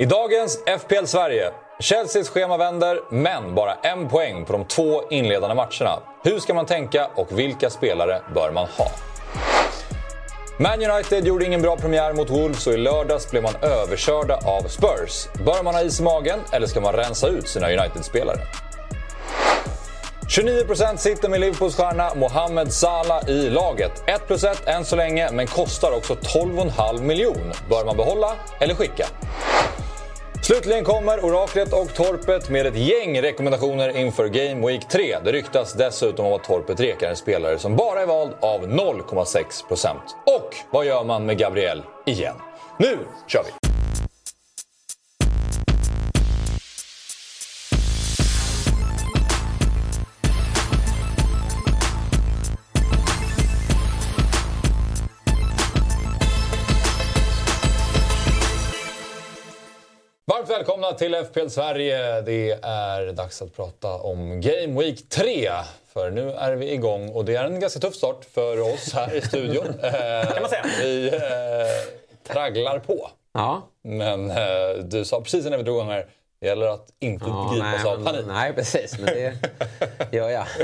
I dagens FPL Sverige. Chelseas schema vänder, men bara en poäng på de två inledande matcherna. Hur ska man tänka och vilka spelare bör man ha? Man United gjorde ingen bra premiär mot Wolves och i lördags blev man överkörda av Spurs. Bör man ha is i magen eller ska man rensa ut sina United-spelare? 29% sitter med Liverpools stjärna Mohamed Salah i laget. 1 plus 1 än så länge, men kostar också 12,5 miljon. Bör man behålla eller skicka? Slutligen kommer Oraklet och Torpet med ett gäng rekommendationer inför Game Week 3. Det ryktas dessutom om att Torpet rekar en spelare som bara är vald av 0,6%. Och vad gör man med Gabriel igen? Nu kör vi! Välkomna till FPL Sverige. Det är dags att prata om Game Week 3. För nu är vi igång och det är en ganska tuff start för oss här i studion. kan man säga. Vi eh, tragglar på. Ja. Men eh, du sa precis innan vi drog igång här, det gäller att inte Ja, gripas nej, av panik. nej, precis. Men det gör jag.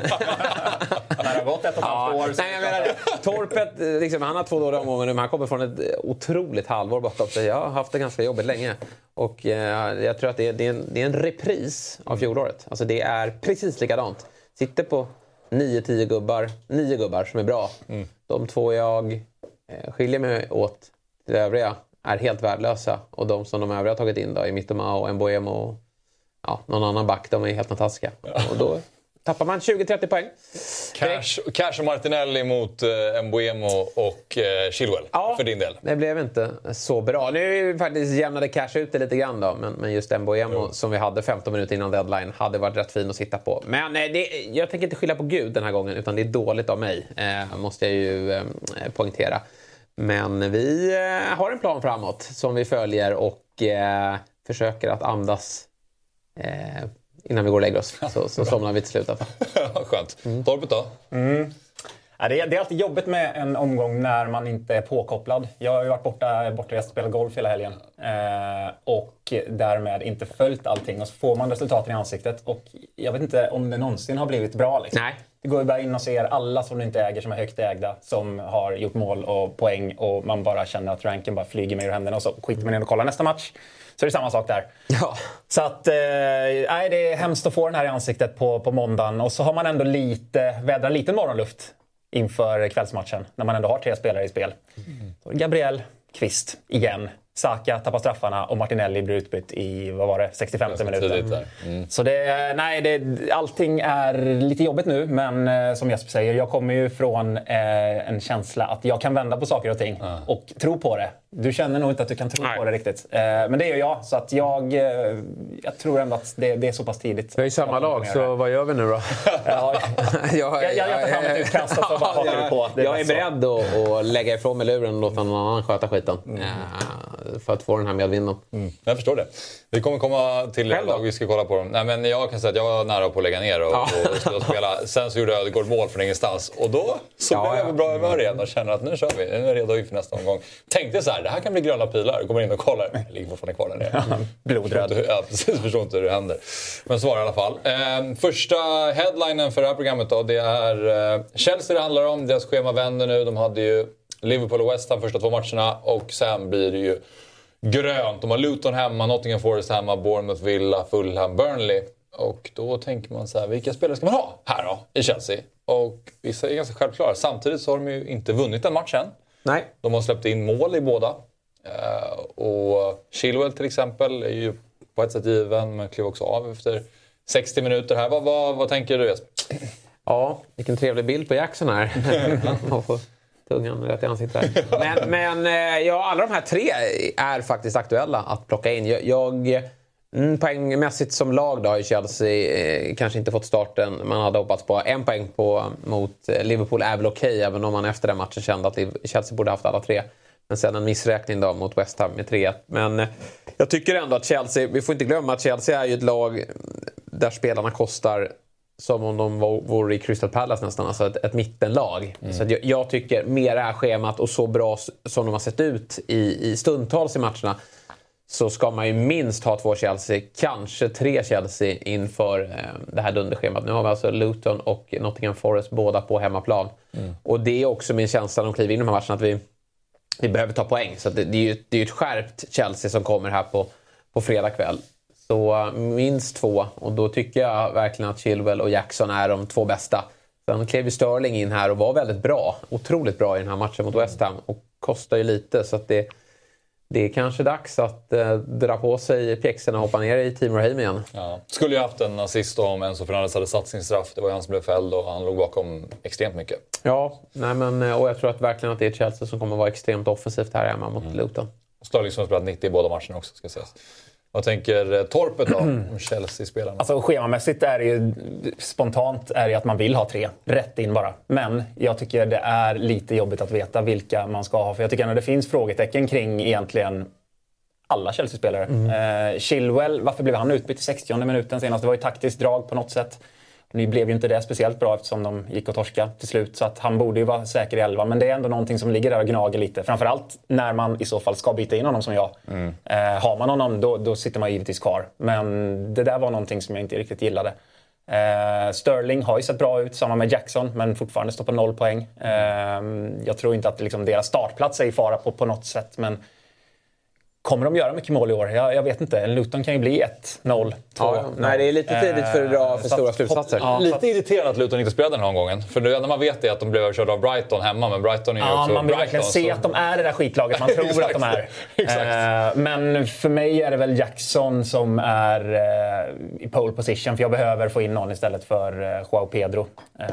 Det har gått ett och ett halvt år. nej, jag menar. Torpet, liksom, han har två dåliga omgångar nu, men han kommer från ett otroligt halvår bakom sig. Jag har haft det ganska jobbigt länge. Och eh, jag tror att det är, det, är en, det är en repris av fjolåret. Alltså det är precis likadant. Sitter på 9-10 gubbar, nio gubbar som är bra. De två jag eh, skiljer mig åt till det övriga är helt värdelösa. Och de som de övriga har tagit in då, i Mittoma och Mboemo och ja, någon annan back, de är helt fantastiska. Och då tappar man 20-30 poäng. Cash, Cash och Martinelli mot eh, Mbuemo och eh, Chilwell för din del. Det blev inte så bra. Nu faktiskt jämnade Cash ut det lite grann då, men, men just Mboemo som vi hade 15 minuter innan deadline hade varit rätt fin att sitta på. Men eh, det, jag tänker inte skylla på Gud den här gången, utan det är dåligt av mig, eh, måste jag ju eh, poängtera. Men vi eh, har en plan framåt som vi följer och eh, försöker att andas eh, innan vi går och lägger oss. Så, så somnar vi till slut. i alla fall. Skönt. Torpet då? Ja, det, är, det är alltid jobbigt med en omgång när man inte är påkopplad. Jag har ju varit borta, bortrest och spelat golf hela helgen. Eh, och därmed inte följt allting. Och så får man resultaten i ansiktet. Och jag vet inte om det någonsin har blivit bra. Liksom. Nej. Går ju bara in och ser alla som du inte äger, som är högt ägda, som har gjort mål och poäng. Och man bara känner att ranken bara flyger med ur händerna. Och så skiter man in och kollar nästa match. Så är det samma sak där. Ja. Så att, eh, nej, det är hemskt att få den här i ansiktet på, på måndagen. Och så har man ändå lite, vädrar lite morgonluft inför kvällsmatchen. När man ändå har tre spelare i spel. Så Gabriel, Kvist igen. Saka tappar straffarna och Martinelli blir utbytt i, vad var det, 65 Ganska minuter. där. Mm. Så det, nej, det, allting är lite jobbigt nu, men eh, som Jesper säger, jag kommer ju från eh, en känsla att jag kan vända på saker och ting och tro på det. Du känner nog inte att du kan tro Nej. på det riktigt. Eh, men det gör jag, så att jag, eh, jag tror ändå att det, det är så pass tidigt. Vi är i samma lag, så vad gör vi nu då? Ja, jag, Jag- jag tar fram ett utkast och så bara hakar vi på. Jag är beredd att, att lägga ifrån mig luren och låta någon annan sköta skiten. Eh, för att få den här medvinden. Jag förstår det. Vi kommer komma till då? lag vi ska kolla på dem. Nej, men jag kan säga att jag var nära på att lägga ner och, Ja. och spela. Sen så gjorde Ödegaard mål från ingenstans. Och då så Ja, blev jag ja. på bra humör igen och känner att nu kör vi. Nu är jag redo inför nästa omgång. Tänkte så här, det här kan bli gröna pilar. Går in och kollar. Jag ligger fortfarande kvar där nere. Blodröd. Ja, precis. Förstår inte hur det händer. Men så var det i alla fall. Eh, första headlinen för det här programmet då, det är eh, Chelsea det handlar om. Deras schema vänder nu. De hade ju Liverpool och West Ham första två matcherna och sen blir det ju grönt. De har Luton hemma, Nottingham Forest hemma, Bournemouth, Villa, Fulham, Burnley. Och då tänker man så här, vilka spelare ska man ha här då i Chelsea? Och vissa är ganska självklara. Samtidigt så har de ju inte vunnit en match än. Nej. De har släppt in mål i båda. Eh, och Chilwell till exempel är ju på ett sätt given, men klev också av efter 60 minuter här. Vad, vad, vad tänker du Jesper? Ja, vilken trevlig bild på Jackson här. Man får tungan rätt i ansiktet. Men, men eh, ja, alla de här tre är faktiskt aktuella att plocka in. Jag, jag mm, poängmässigt som lag då har Chelsea eh, kanske inte fått starten man hade hoppats på. En poäng på, mot eh, Liverpool är väl okej, även om man efter den matchen kände att Chelsea borde haft alla tre. Men sen en missräkning då mot West Ham med 3-1. Men eh, jag tycker ändå att Chelsea, vi får inte glömma att Chelsea är ju ett lag där spelarna kostar som om de vore i Crystal Palace nästan, alltså ett, ett mittenlag. Så att jag, jag tycker med det här schemat och så bra som de har sett ut i, i stundtals i matcherna så ska man ju minst ha två Chelsea, kanske tre Chelsea inför eh, det här dunderschemat. Nu har vi alltså Luton och Nottingham Forest båda på hemmaplan. Mm. Och det är också min känsla när de kliver in i de här matcherna att vi, vi behöver ta poäng. Så det, det, är ju det är ett skärpt Chelsea som kommer här på, på fredag kväll. Så minst två och då tycker jag verkligen att Chilwell och Jackson är de två bästa. Sen klev ju Sterling in här och var väldigt bra. Otroligt bra i den här matchen mot West Ham och kostar ju lite. Så att det, det är kanske dags att eh, dra på sig pjäxorna och hoppa ner i Team Raheem igen. Ja. Skulle ju haft en assist om Enzo Fernandez hade satt sin straff. Det var ju han som blev fälld och han låg bakom extremt mycket. Ja, nej men, eh, och jag tror att verkligen att det är Chelsea som kommer vara extremt offensivt här hemma mot mm. Luton. Sterling som har spelat 90 i båda matcherna också ska sägas. Vad tänker eh, Torpet då om Chelsea-spelarna? Alltså schemamässigt är det ju spontant är det att man vill ha tre. Rätt in bara. Men jag tycker det är lite jobbigt att veta vilka man ska ha. För jag tycker att det finns frågetecken kring egentligen alla Chelsea-spelare. Mm. Eh, Chilwell, varför blev han utbytt i 60 minuten senast? Det var ju taktiskt drag på något sätt. Nu blev ju inte det speciellt bra eftersom de gick och torska till slut. Så att han borde ju vara säker i elva. Men det är ändå någonting som ligger där och gnager lite. Framförallt när man i så fall ska byta in honom som jag. Mm. Eh, har man honom då, då sitter man givetvis kvar. Men det där var någonting som jag inte riktigt gillade. Eh, Sterling har ju sett bra ut, samma med Jackson, men fortfarande står på noll poäng. Eh, jag tror inte att liksom deras startplats är i fara på, på något sätt. Men Kommer de göra mycket mål i år? Jag, jag vet inte. Luton kan ju bli 1-0, 2 ja, Nej, det är lite tidigt för att dra för stora slutsatser. Ja, lite irriterande att Luton inte spelade den här omgången. För det enda man vet är att de blev överkörda av Brighton hemma, men Brighton är ju ja, också Man vill verkligen se så... att de är det där skitlaget man tror att de är. Exakt. men för mig är det väl Jackson som är eh, i pole position, för jag behöver få in någon istället för eh, Joao Pedro. Eh,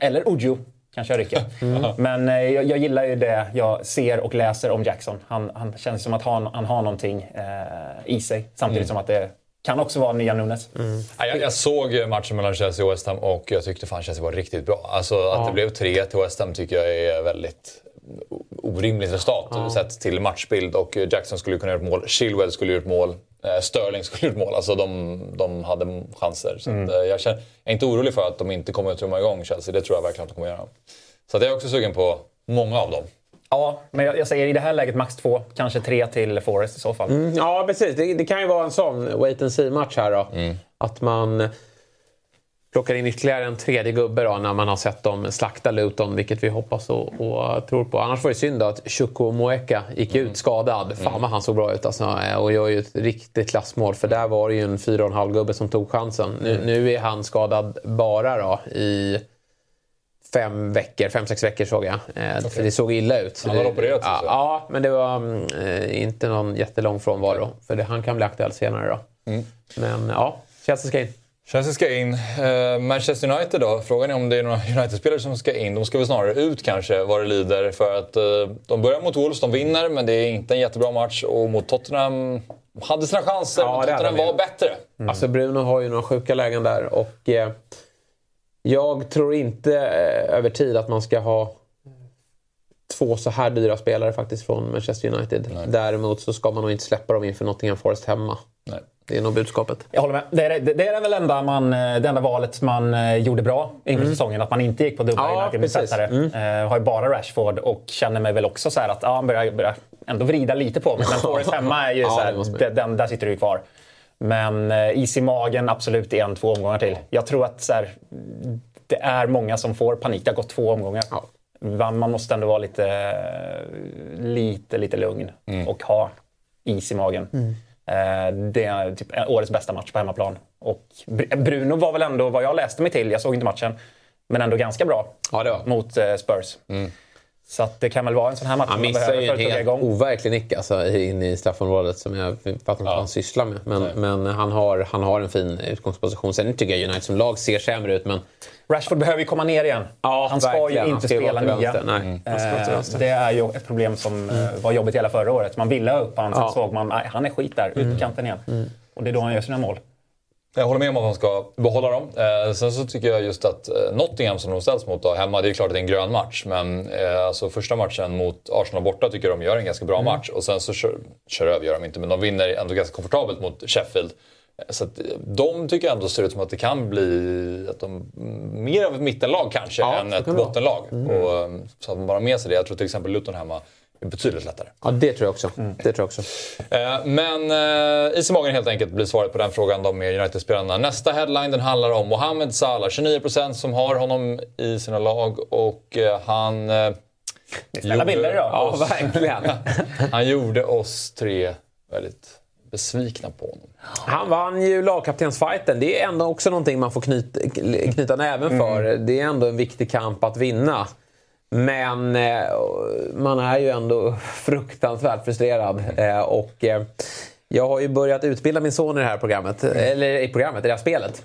eller Ojo kanske jag rycker. Mm. Men eh, jag, jag, gillar ju det jag ser och läser om Jackson. Han, han känns som att han, han har någonting eh, i sig. Samtidigt mm. som att det kan också vara nya Nunes. Mm. Jag, jag, såg matchen mellan Chelsea och West Ham och jag tyckte fan Chelsea var riktigt bra. Alltså att ja. det blev 3 till West Ham tycker jag är väldigt orimligt resultat ja. sett till matchbild. Och Jackson skulle kunna göra ett mål, Chilwell skulle göra ett mål. Eh, Sterling skulle gjort mål. Alltså de, de hade chanser. Så mm. att, eh, jag, känner, jag är inte orolig för att de inte kommer att trumma igång Chelsea. Det tror jag verkligen att de kommer att göra. Så att jag är också sugen på många av dem. Ja, men jag, jag, säger i det här läget max två, kanske tre till Forest i så fall. Mm, ja, precis. Det, det, kan ju vara en sån wait and see-match här då. Mm. Att man plockar in ytterligare en tredje gubbe då, när man har sett dem slakta Luton, vilket vi hoppas och, och tror på. Annars var det synd då att Chuko Moeka gick ut mm. skadad. Fan mm. vad han såg bra ut alltså, och gör ju ett riktigt klassmål. För där var det ju en 4,5 gubbe som tog chansen. Nu, mm. nu är han skadad bara då i fem veckor, fem, sex veckor såg jag. Eh, okay. För det såg illa ut. Han har opererat ja, ja, men det var eh, inte någon jättelång frånvaro. För det, han kan bli aktuell senare då. Mm. Men ja, Chelsea ska in. Chelsea ska in. Uh, Manchester United då? Frågan är om det är några United-spelare som ska in. De ska väl snarare ut kanske, vad det lider. För att uh, de börjar mot Wolves, de vinner, men det är inte en jättebra match. Och mot Tottenham hade sina chanser, ja, men Tottenham var bättre. Mm. Alltså Bruno har ju några sjuka lägen där. Och eh, jag tror inte eh, över tid att man ska ha två så här dyra spelare faktiskt från Manchester United. Nej. Däremot så ska man nog inte släppa dem inför Nottingham Forest hemma. Nej. Det är nog budskapet. Jag håller med. Det är, det är väl enda man, eh, det enda valet man eh, gjorde bra inför mm. säsongen. Att man inte gick på dubbla ja, United-besättare. Mm. Uh, har ju bara Rashford och känner mig väl också så här att ja, han börjar, börjar ändå vrida lite på mig. Men Forest hemma är ju ja, så här, den, där sitter du ju kvar. Men uh, is i magen absolut en, två omgångar till. Jag tror att så här, det är många som får panik. Det har gått två omgångar. Ja. Man måste ändå vara lite, lite, lite lugn mm. och ha is i magen. Mm. Eh, det är typ årets bästa match på hemmaplan. Och Bruno var väl ändå, vad jag läste mig till, jag såg inte matchen, men ändå ganska bra ja, mot eh, Spurs. Mm. Så att det kan väl vara en sån här match Han missar ju en helt overklig nick alltså, in i straffområdet som jag fattar inte ja. vad han sysslar med. Men, men, han, har, han har en fin utgångsposition. Sen tycker jag United som lag ser sämre ut. Men... Rashford behöver ju komma ner igen. Ja, han ska verkligen. ju inte spela nia. Mm. Eh, det är ju ett problem som mm. var jobbigt hela förra året. Man ville ha upp honom, sen ja. såg man att han är skit där, mm. kanten igen. Mm. Och det är då han gör sina mål. Jag håller med om att man ska behålla dem. Eh, sen så tycker jag just att eh, Nottingham som de ställs mot då, hemma, det är klart att det är en grön match. Men eh, alltså, första matchen mot Arsenal borta tycker jag de gör en ganska bra mm. match. Och sen så kör, kör över gör de inte, men de vinner ändå ganska komfortabelt mot Sheffield. Eh, så att, eh, de tycker jag ändå ser ut som att det kan bli att de, mer av ett mittenlag kanske ja, än ett bottenlag. Mm. Och, så att man bara med sig det. Jag tror till exempel Luton hemma betydligt lättare. Ja, det tror jag också. Det tror jag också. Eh, Men eh, is i magen helt enkelt blir svaret på den frågan de med United-spelarna. Nästa headline den handlar om Mohamed Salah, 29% som har honom i sina lag och eh, han... eh, Snälla gjorde bilder idag. Ja, oss- verkligen. Han gjorde oss tre väldigt besvikna på honom. Han vann ju lagkaptensfighten. Det är ändå också någonting man får knyta, knyta näven för. Det är ändå en viktig kamp att vinna. Men eh, man är ju ändå fruktansvärt frustrerad. Eh, och eh, jag har ju börjat utbilda min son i det här programmet. Eller i programmet, i det här spelet.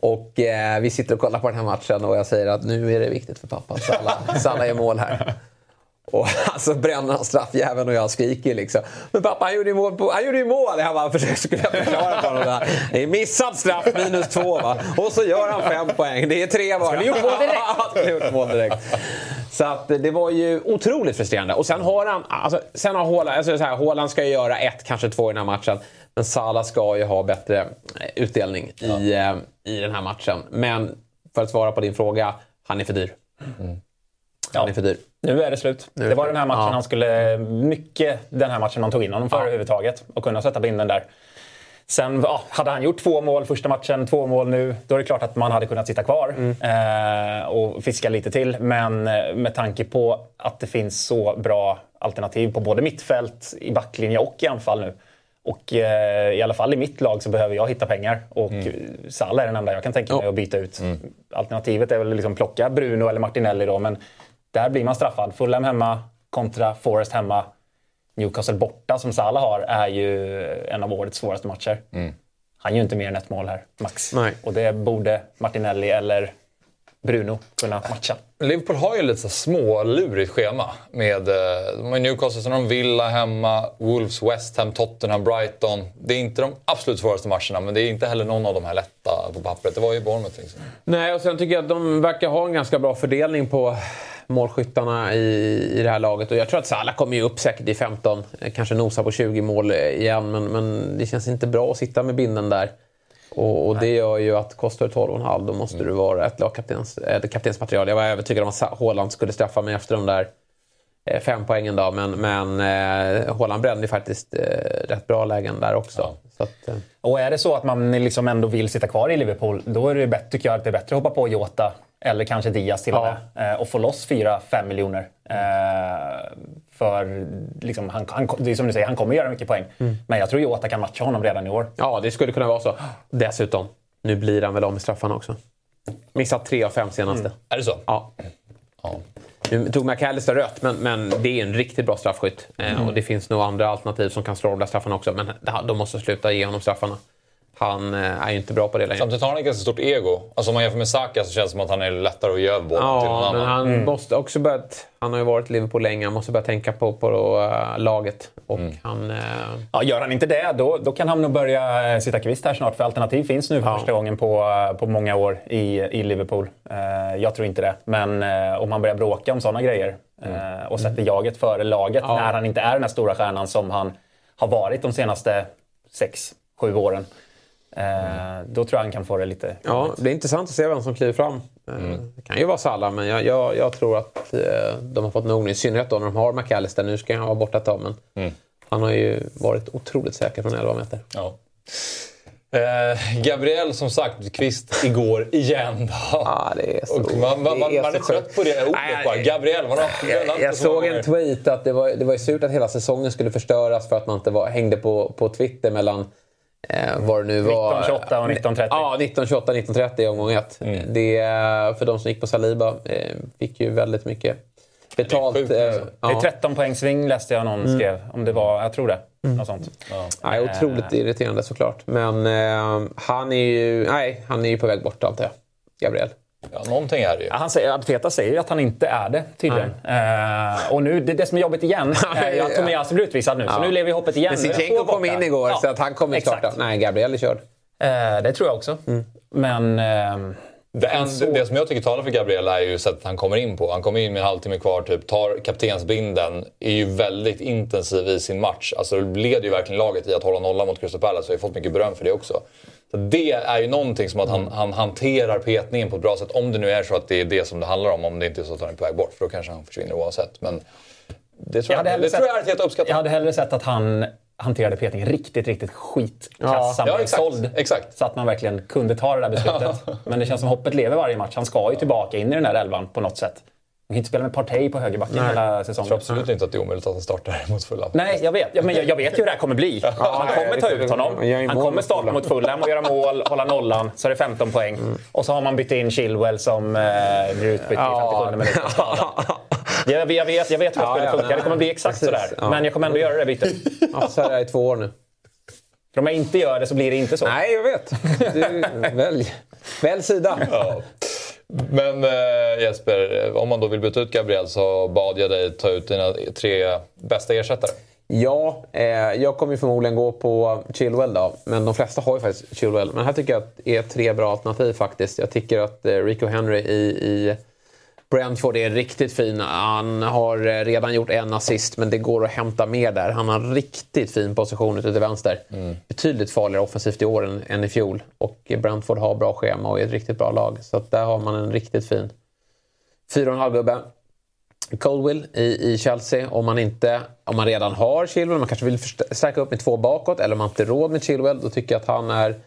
Och eh, vi sitter och kollar på den här matchen och jag säger att nu är det viktigt för pappa. Salah, Salah gör mål här. Och alltså bränner han straffjäveln och jag skriker liksom. Men pappa han gjorde ju mål. På, han gjorde ju mål! Jag bara försökte skulle jag förklara för honom. Det är missad straff, minus två va. Och så gör han fem poäng. Det är tre bara. Skulle gjort mål direkt. Gjort mål direkt. Så att det var ju otroligt frustrerande. Och sen har han, alltså, sen har Haaland, alltså så här, Haaland ska ju göra ett, kanske två i den här matchen. Men Salah ska ju ha bättre eh, utdelning i, eh, i den här matchen. Men för att svara på din fråga, han är för dyr. Han är för dyr. Nu är det slut. är det det var den här matchen Ja. han skulle... Mycket den här matchen de tog in honom för Ja. överhuvudtaget. Och kunna sätta binden där. Sen ja, hade han gjort två mål första matchen, två mål nu, då är det klart att man hade kunnat sitta kvar Mm. eh, och fiska lite till. Men eh, med tanke på att det finns så bra alternativ på både mittfält, i backlinje och i anfall nu. Och eh, i alla fall i mitt lag så behöver jag hitta pengar. Och mm. Salah är den enda jag kan tänka mig att byta ut. Alternativet är väl liksom plocka Bruno eller Martinelli då, men där blir man straffad. Fulham hemma kontra Forest hemma. Newcastle borta som Salah har är ju en av årets svåraste matcher. Han gör ju inte mer än ett mål här, max. Nej. Och det borde Martinelli eller Bruno kunna matcha. Liverpool har ju lite så smålurigt schema. Med, eh, de har Newcastle, sen har de Villa hemma, Wolves, West Ham, Tottenham, Brighton. Det är inte de absolut svåraste matcherna, men det är inte heller någon av de här lätta på pappret. Det var ju Bournemouth liksom. Nej, och sen tycker jag att de verkar ha en ganska bra fördelning på målskyttarna i, i det här laget. Och jag tror att Salah kommer ju upp säkert i 15, eh, kanske nosa på 20 mål eh, igen. Men, men det känns inte bra att sitta med binden där. Och, och det gör ju att kostar du 12,5 då måste du vara ett lagkaptens, ett kaptensmaterial. Jag var övertygad om att Haaland skulle straffa mig efter de där eh, fem poängen då. Men, men eh, Haaland brände faktiskt eh, rätt bra lägen där också. Så att, eh, Och är det så att man liksom ändå vill sitta kvar i Liverpool, då är det bättre, tycker jag att det är bättre att hoppa på Jota eller kanske Diaz till och Ja. med eh, och få loss 4-5 miljoner. Eh, för liksom, han, han, det är som du säger, han kommer göra mycket poäng. Mm. Men jag tror Jota kan matcha honom redan i år. Ja, det skulle kunna vara så. Dessutom, nu blir han väl av med straffarna också. Missat tre av fem senaste. Är det så? Ja. Ja. Nu tog McAllister rött, men, men det är en riktigt bra straffskytt. Eh, och det finns nog andra alternativ som kan slå de där straffarna också. Men de måste sluta ge honom straffarna. Han eh, är ju inte bra på det längre. Samtidigt har han ett ganska stort ego. Alltså om man jämför med Saka så känns det som att han är lättare att ge över bollen till någon Ja, men annan. han måste också börjat... Han har ju varit i Liverpool länge. Han måste börja tänka på, på uh, laget. Och han... eh, Ja, gör han inte det, då, då kan han nog börja eh, sitta kvist här snart. För alternativ finns nu för Ja. första gången på, eh, på många år i, i Liverpool. Eh, jag tror inte det. Men eh, om han börjar bråka om sådana grejer eh, och sätter jaget före laget Ja. när han inte är den här stora stjärnan som han har varit de senaste sex, sju åren. Eh, Då tror jag han kan få det lite... Ja, det är intressant att se vem som kliver fram. Eh, Det kan ju vara Salah, men jag, jag, jag tror att eh, de har fått nog nu. I synnerhet då när de har McAllister. Nu ska han vara borta ett tag, men han har ju varit otroligt säker från 11 meter. Ja. Eh, Gabriel som sagt, kvist igår igen. Ja, det är så, Och man, man, man, det man är trött på det ordet bara. Gabriel, man har Jag, jag många såg en tweet att det var, det var surt att hela säsongen skulle förstöras för att man inte var, hängde på, på Twitter mellan eh, vad det nu var. 1928 och 1930. Ja, 1928 1930 i omgång ett. Mm. Det, eh, för de som gick på Saliba eh, fick ju väldigt mycket betalt. sjukt, eh, alltså. ja. Det är 13 poäng sving läste jag någon skrev. Om det var, jag tror det. Något sånt. Nej, otroligt irriterande såklart. Men eh, han är ju nej, han är ju på väg bort antar jag. Gabriel. Ja, någonting är det ju. Han säger, Arteta säger ju att han inte är det tydligen. Eh, och nu, det, det som är jobbigt igen är ju att Tomiyasu blir utvisad nu. Så nu lever hoppet igen. Men två kom in igår så att han kommer exakt. starta. Nej, Gabriel är körd. Eh, det tror jag också. Mm. Men... ehm, Det, en, det som jag tycker talar för Gabriel är ju sättet han kommer in på. Han kommer in med en halvtimme kvar, typ, tar kaptensbinden, är ju väldigt intensiv i sin match. Alltså leder ju verkligen laget i att hålla nollan mot Crystal Palace och har ju fått mycket beröm för det också. Det är ju någonting som att han, han hanterar petningen på ett bra sätt. Om det nu är så att det är det som det handlar om, om det inte är så att han är på väg bort. För då kanske han försvinner oavsett. Men Det tror jag, hade hellre det tror jag sett- är helt uppskattat. Jag hade hellre sett att han hanterade petning riktigt, riktigt skitkass. Ja. Ja, såld. Exakt. Så att man verkligen kunde ta det där beslutet. Men det känns som hoppet lever varje match. Han ska ju tillbaka in i den där elvan på något sätt. Kan inte spela med Partey på högerbacken hela Jag säsongen. tror absolut inte att det är omöjligt att han startar mot Fulham. Nej, jag vet. Ja, men jag, jag vet ju hur det här kommer bli. han nej, kommer ta det- ut honom. jag Han kommer starta mot Fulham och göra mål, hålla nollan. Så är det 15 poäng. Och så har man bytt in Chilwell som eh, blir utbytt i 57 minuten. Jag, jag, vet, jag vet hur Ja, spelet funkar. nej, Det kommer bli exakt precis. sådär. Ja. Men jag kommer ändå göra det bytet. Ja, så är det i två år nu. För om jag inte gör det så blir det inte så. Nej, jag vet. Du, välj. Välj sida. Ja. Men eh, Jesper, om man då vill byta ut Gabriel så bad jag dig ta ut dina tre bästa ersättare. Ja, eh, jag kommer ju förmodligen gå på Chilwell då. Men de flesta har ju faktiskt Chilwell. Men här tycker jag att det är tre bra alternativ faktiskt. Jag tycker att eh, Rico Henry i, i Brentford är riktigt fin. Han har eh, redan gjort en assist, men det går att hämta mer där. Han har en riktigt fin position ute till vänster. Betydligt farligare offensivt i år än, än i fjol. Och Brentford har bra schema och är ett riktigt bra lag. Så där har man en riktigt fin 4,5-gubbe. Colwill i, i Chelsea. Om man, inte, om man redan har Chilwell, man kanske vill förstärka upp med två bakåt eller om man inte har råd med Chilwell, då tycker jag att han är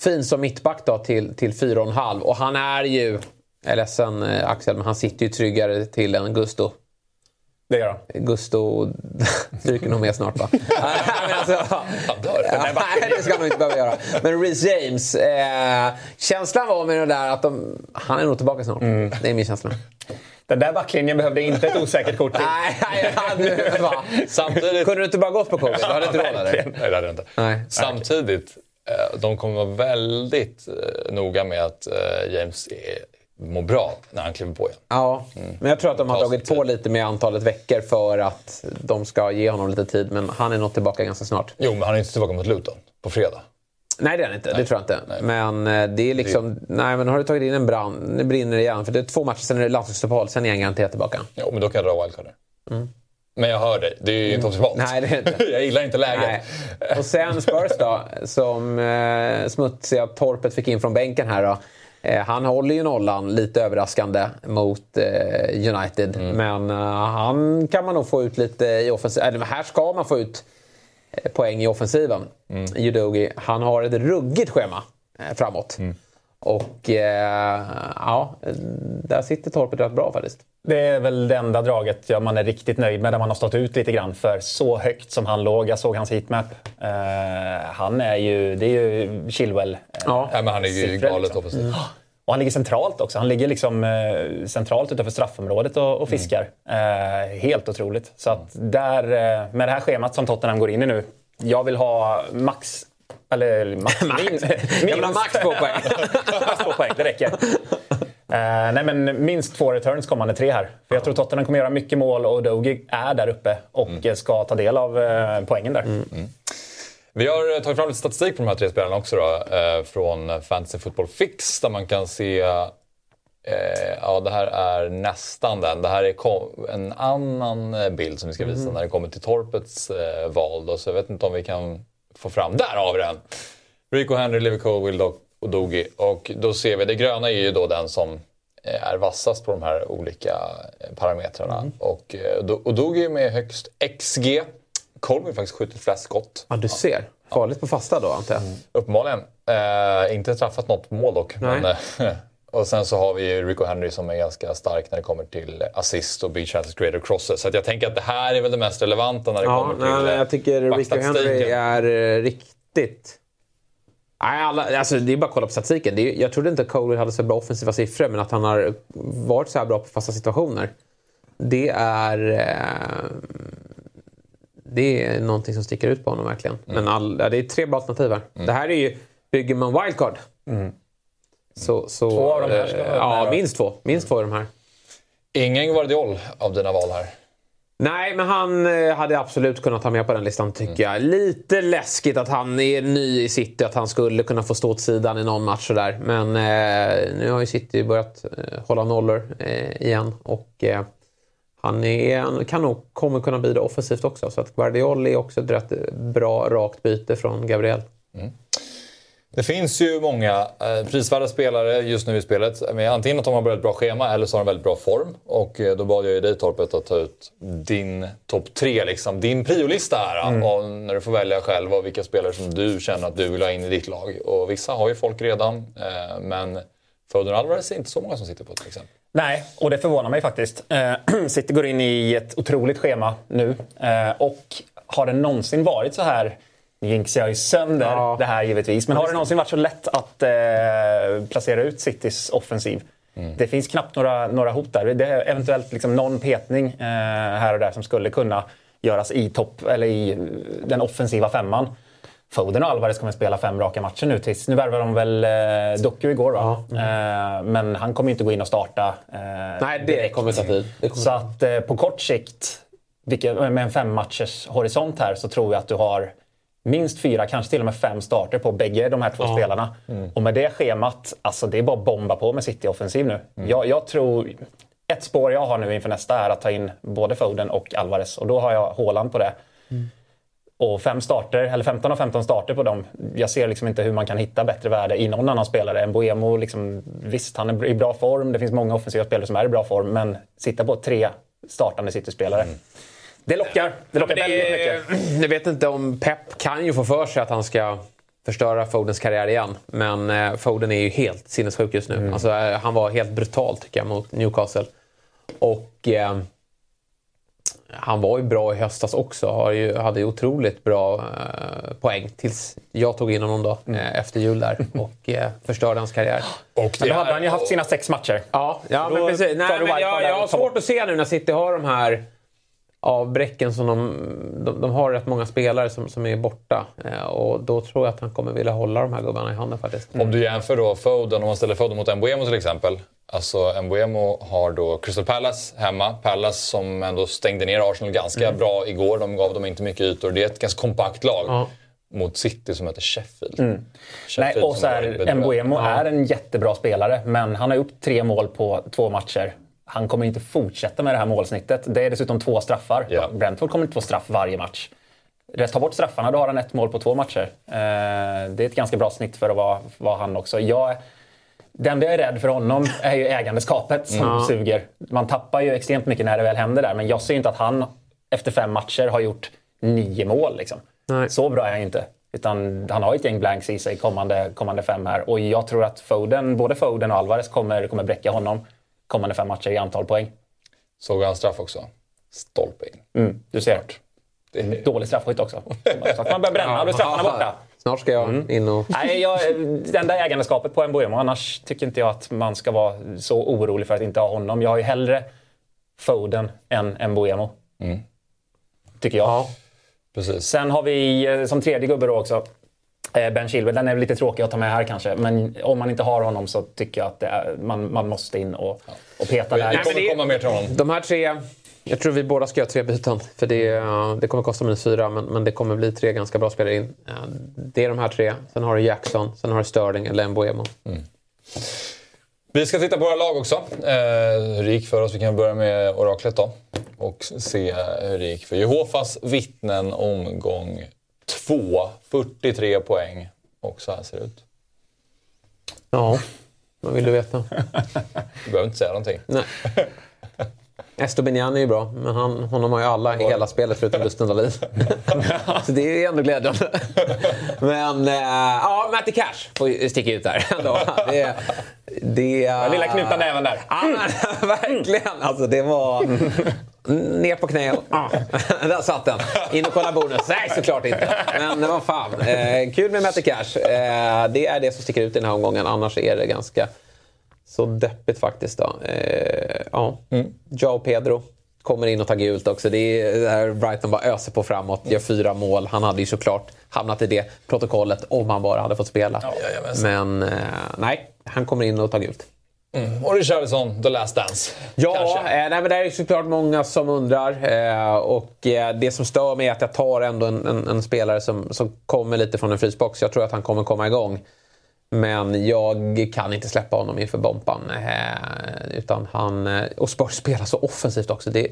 fin som mittback då till, till 4,5. Och han är ju, jag är ledsen eh, Axel, men han sitter ju tryggare till än Gusto. Det gör han. Gusto stryker nog med snart va? Men alltså, Han dör. Nej, det ska man inte behöva göra. Men Reece James, eh, känslan var med det där att de, han är nog tillbaka snart. Det är min känsla. Den där backlinjen behövde inte ett osäkert kort till. Nej, nej, nej? Samtidigt... Kunde du inte bara gått på covid? Du hade inte råd eller? Nej, det hade inte. Nej. Samtidigt, eh, de kommer vara väldigt eh, noga med att James är, mår bra när han kliver på igen. Ja, men jag tror att de har dragit på lite med antalet veckor för att de ska ge honom lite tid. Men han är nog tillbaka ganska snart. Jo, men han är inte tillbaka mot Luton på fredag. Nej, det är han inte. Det tror jag inte. Men eh, det är liksom... Nej, men har du tagit in en brand, nu brinner det igen. För det är två matcher, sen är det landslagsuppehåll, sen är han garanterat tillbaka. Jo, men då kan jag dra wildcard där. Men jag hör dig, det är ju inte optimalt. Mm. Nej, det är inte. jag gillar inte läget. Nej. Och sen Spurs då, som eh, smutsiga torpet fick in från bänken här då. Eh, han håller ju nollan lite överraskande mot eh, United. Men eh, han kan man nog få ut lite i offensiven. Här ska man få ut poäng i offensiven. Mm. Han har ett ruggigt schema framåt. Och eh, ja, där sitter torpet rätt bra faktiskt. Det är väl det enda draget ja, man är riktigt nöjd med, där man har stått ut lite grann. För så högt som han låg, jag såg hans heatmap. Eh, han är ju, det är ju Chilwell. eh, Ja. Nej, men han är ju siffror, galet liksom. offensivt. Och han ligger centralt också. Han ligger liksom eh, centralt utanför straffområdet och, och fiskar. Eh, helt otroligt. Så att där, med det här schemat som Tottenham går in i nu. Jag vill ha max... Eller max... min, Jag vill ha max två poäng. max två poäng, det räcker. Eh, nej men minst två returns kommande tre här. För jag tror Tottenham kommer göra mycket mål och Dogi är där uppe och eh, ska ta del av eh, poängen där. Vi har eh, tagit fram lite statistik på de här tre spelarna också då, från Fantasy Football Fix där man kan se ja, det här är nästan den. Det här är en annan bild som vi ska visa när det kommer till Torpets eh, val. Då, så jag vet inte om vi kan få fram... Där har vi den! Rico Henry, Liverpool, Wildock och Dogi. Och då ser vi, det gröna är ju då den som eh, är vassast på de här olika eh, parametrarna. Och, eh, Do- och Dogi är med högst XG. Colby faktiskt skjutit flest skott. Ja, du ser. Farligt på fasta då, antar jag. Uppenbarligen. Eh, inte träffat något mål dock. Men, eh, och sen så har vi ju Rico Henry som är ganska stark när det kommer till assist och big chances created crosses. Så jag tänker att det här är väl det mest relevanta när det Ja, kommer till nej, eh, jag tycker Rico. Henry är eh, riktigt... Nej, alla, alltså, det är bara att kolla på statistiken. Det är, jag trodde inte Coley hade så bra offensiva siffror, men att han har varit så här bra på fasta situationer. Det är... Eh, det är någonting som sticker ut på honom verkligen. Mm. Men all, ja, det är tre bra alternativ här. Det här är ju... Bygger man wildcard. Så, så, Två av de här ska eh, Ja, minst två. Minst två av de här. Ingen Guardiol av dina val här. Nej, men han eh, hade absolut kunnat ta med på den listan tycker jag. Lite läskigt att han är ny i City, att han skulle kunna få stå åt sidan i någon match sådär. Men eh, nu har ju City börjat eh, hålla nollor eh, igen och eh, han, är, han kan nog, kommer kunna bidra offensivt också. Så att Guardiol är också ett rätt bra rakt byte från Gabriel. Det finns ju många eh, prisvärda spelare just nu i spelet. Men antingen att de har börjat bra schema eller så har de väldigt bra form. Och eh, då bad jag ju dig Torpet att ta ut din topp tre, liksom, din priolista här. Mm. Och när du får välja själv och vilka spelare som du känner att du vill ha in i ditt lag. Och vissa har ju folk redan, eh, men Foden Alvarez är inte så många som sitter på till exempel. Nej, och det förvånar mig faktiskt. City går in i ett otroligt schema nu. Och har det någonsin varit så här jinxar jag ju sönder ja. det här givetvis. Men har det någonsin varit så lätt att eh, placera ut Citys offensiv? Mm. Det finns knappt några, några hot där. Det är eventuellt liksom någon petning eh, här och där som skulle kunna göras i, topp, eller i den offensiva femman. Foden och Alvarez kommer spela fem raka matcher nu tills... Nu värvar de väl eh, Doku igår va? Ja. Eh, men han kommer inte gå in och starta. Eh, Nej, det direkt. kommer ta tid. Så att eh, på kort sikt, vilket, med en fem matchers horisont här, så tror jag att du har minst fyra, kanske till och med fem starter på bägge de här två ja. spelarna. Mm. Och med det schemat, alltså det är bara att bomba på med City-offensiv nu. Mm. Jag, jag, tror... Ett spår jag har nu inför nästa är att ta in både Foden och Alvarez och då har jag Håland på det. Mm. Och fem starter, eller 15 av 15 starter på dem. Jag ser liksom inte hur man kan hitta bättre värde i någon annan spelare. En Boemo, liksom, visst han är i bra form. Det finns många offensiva spelare som är i bra form. Men sitta på tre startande City-spelare. Mm. Det lockar. Det lockar väldigt mycket. Jag vet inte om Pep kan ju få för sig att han ska förstöra Fodens karriär igen. Men eh, Foden är ju helt sinnessjuk just nu. Mm. Alltså, eh, han var helt brutal tycker jag mot Newcastle. Och eh, han var ju bra i höstas också. Har ju, hade ju otroligt bra eh, poäng tills jag tog in honom då mm. eh, efter jul där och eh, förstörde hans karriär. Och men då hade han ju haft sina sex matcher. Ja, ja men precis. Nej, men jag, jag har svårt att se nu när City har de här avbräcken som de, de, de, har rätt många spelare som, som är borta. Eh, och då tror jag att han kommer vilja hålla de här gubbarna i handen faktiskt. Mm. Om du jämför då Foden, om man ställer Foden mot Mbuemo till exempel. Alltså Mbuemo har då Crystal Palace hemma. Palace som ändå stängde ner Arsenal ganska mm. bra igår. De gav dem inte mycket ytor. Det är ett ganska kompakt lag. Ja. Mot City som heter Sheffield. Mm. Sheffield Nej, och så här, Mbuemo ja. är en jättebra spelare, men han har gjort tre mål på två matcher han kommer inte fortsätta med det här målsnittet. Det är dessutom två straffar. Yeah. Brentford kommer inte få straff varje match. Ta bort straffarna, då har han ett mål på två matcher. Eh, det är ett ganska bra snitt för att vara, vara han också. Jag, det enda jag är rädd för honom är ju ägandeskapet som mm. suger. Man tappar ju extremt mycket när det väl händer där, men jag ser inte att han efter fem matcher har gjort nio mål. Liksom. Så bra är han inte. Utan han har ett gäng blanks i sig kommande, kommande fem här. Och jag tror att Foden, både Foden och Alvarez kommer, kommer bräcka honom kommande fem matcher i antal poäng. Såg han straff också? Stolpe in. Mm, du ser. Det är... Dålig straffskytt också. Så man börjar bränna, då är straffarna borta. Snart ska jag mm. in och... Nej, jag, det enda ägandeskapet på Mbuemo. Annars tycker inte jag att man ska vara så orolig för att inte ha honom. Jag har ju hellre Foden än Mbuemo. Mm. Tycker jag. Ja, precis. Sen har vi eh, som tredje gubbe då också ben Chilwell, den är lite tråkig att ta med här kanske. Men om man inte har honom så tycker jag att är, man, man måste in och, och peta där. Det kommer komma mer till honom. De här tre, jag tror vi båda ska göra tre byten. För det, det kommer kosta minus fyra, men, men det kommer bli tre ganska bra spelare in. Det är de här tre. Sen har du Jackson, sen har du Sterling eller Mbuemo. Mm. Vi ska titta på våra lag också. Eh, hur det gick för oss. Vi kan börja med oraklet då. Och se hur det gick för Jehovas vittnen omgång 2, 43 poäng. Och så här ser det ut. Ja, vad vill du veta? Du behöver inte säga någonting. Nej. Estobinian är ju bra, men han, honom har ju alla i hela spelet förutom Gusten Dahlin. så det är ändå glädjande. men äh, ja, Matty Cash får sticka ut där. det, det, Den lilla knutna näven där. Ja, men, verkligen. Alltså, det var ner på knä och... Ah, där satt den. In och kolla bonus. Nej, såklart inte. Men vad fan. Eh, kul med Matty Cash. Eh, det är det som sticker ut i den här omgången. Annars är det ganska så deppigt faktiskt. Då. Eh, ja. Mm. Joe Pedro kommer in och tar gult också. Det är där Brighton bara öser på framåt, gör fyra mål. Han hade ju såklart hamnat i det protokollet om han bara hade fått spela. Ja, Men eh, nej, han kommer in och tar gult. Mm. Och Richarlison, The Last Dance. Ja, eh, nej, men det är såklart många som undrar. Eh, och eh, det som stör mig är att jag tar ändå en, en, en, spelare som, som kommer lite från en frysbox. Jag tror att han kommer komma igång. Men jag kan inte släppa honom inför Bompan. Eh, utan han, eh, och Spurs spelar så offensivt också. Det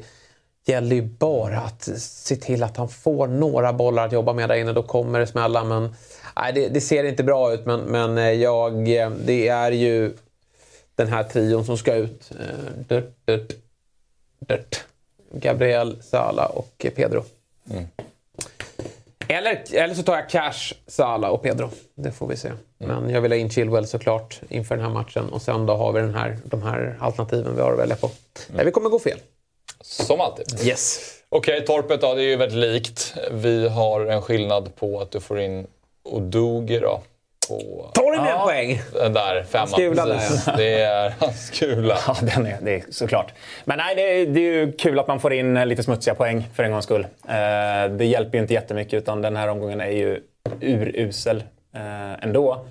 gäller ju bara att se till att han får några bollar att jobba med där inne. Då kommer det smälla. Men Nej, det, det, ser inte bra ut, men, men eh, jag, det är ju den här trion som ska ut. Dört, dört, dört. Gabriel, Sala och Pedro. Mm. Eller, eller så tar jag Cash, Sala och Pedro. Det får vi se. Mm. Men jag vill ha in Chilwell såklart inför den här matchen. Och sen då har vi den här, de här alternativen vi har att välja på. Mm. vi kommer gå fel. Som alltid. Yes. Okej, okay, torpet då. Det är ju väldigt likt. Vi har en skillnad på att du får in Odogi då på... Tar med ja, poäng? Den där femman. Skula där, Det är hans kula. Ja, den är, det är såklart. Men nej, det är, det är ju kul att man får in lite smutsiga poäng för en gångs skull. Eh, det hjälper ju inte jättemycket utan den här omgången är ju urusel eh, ändå.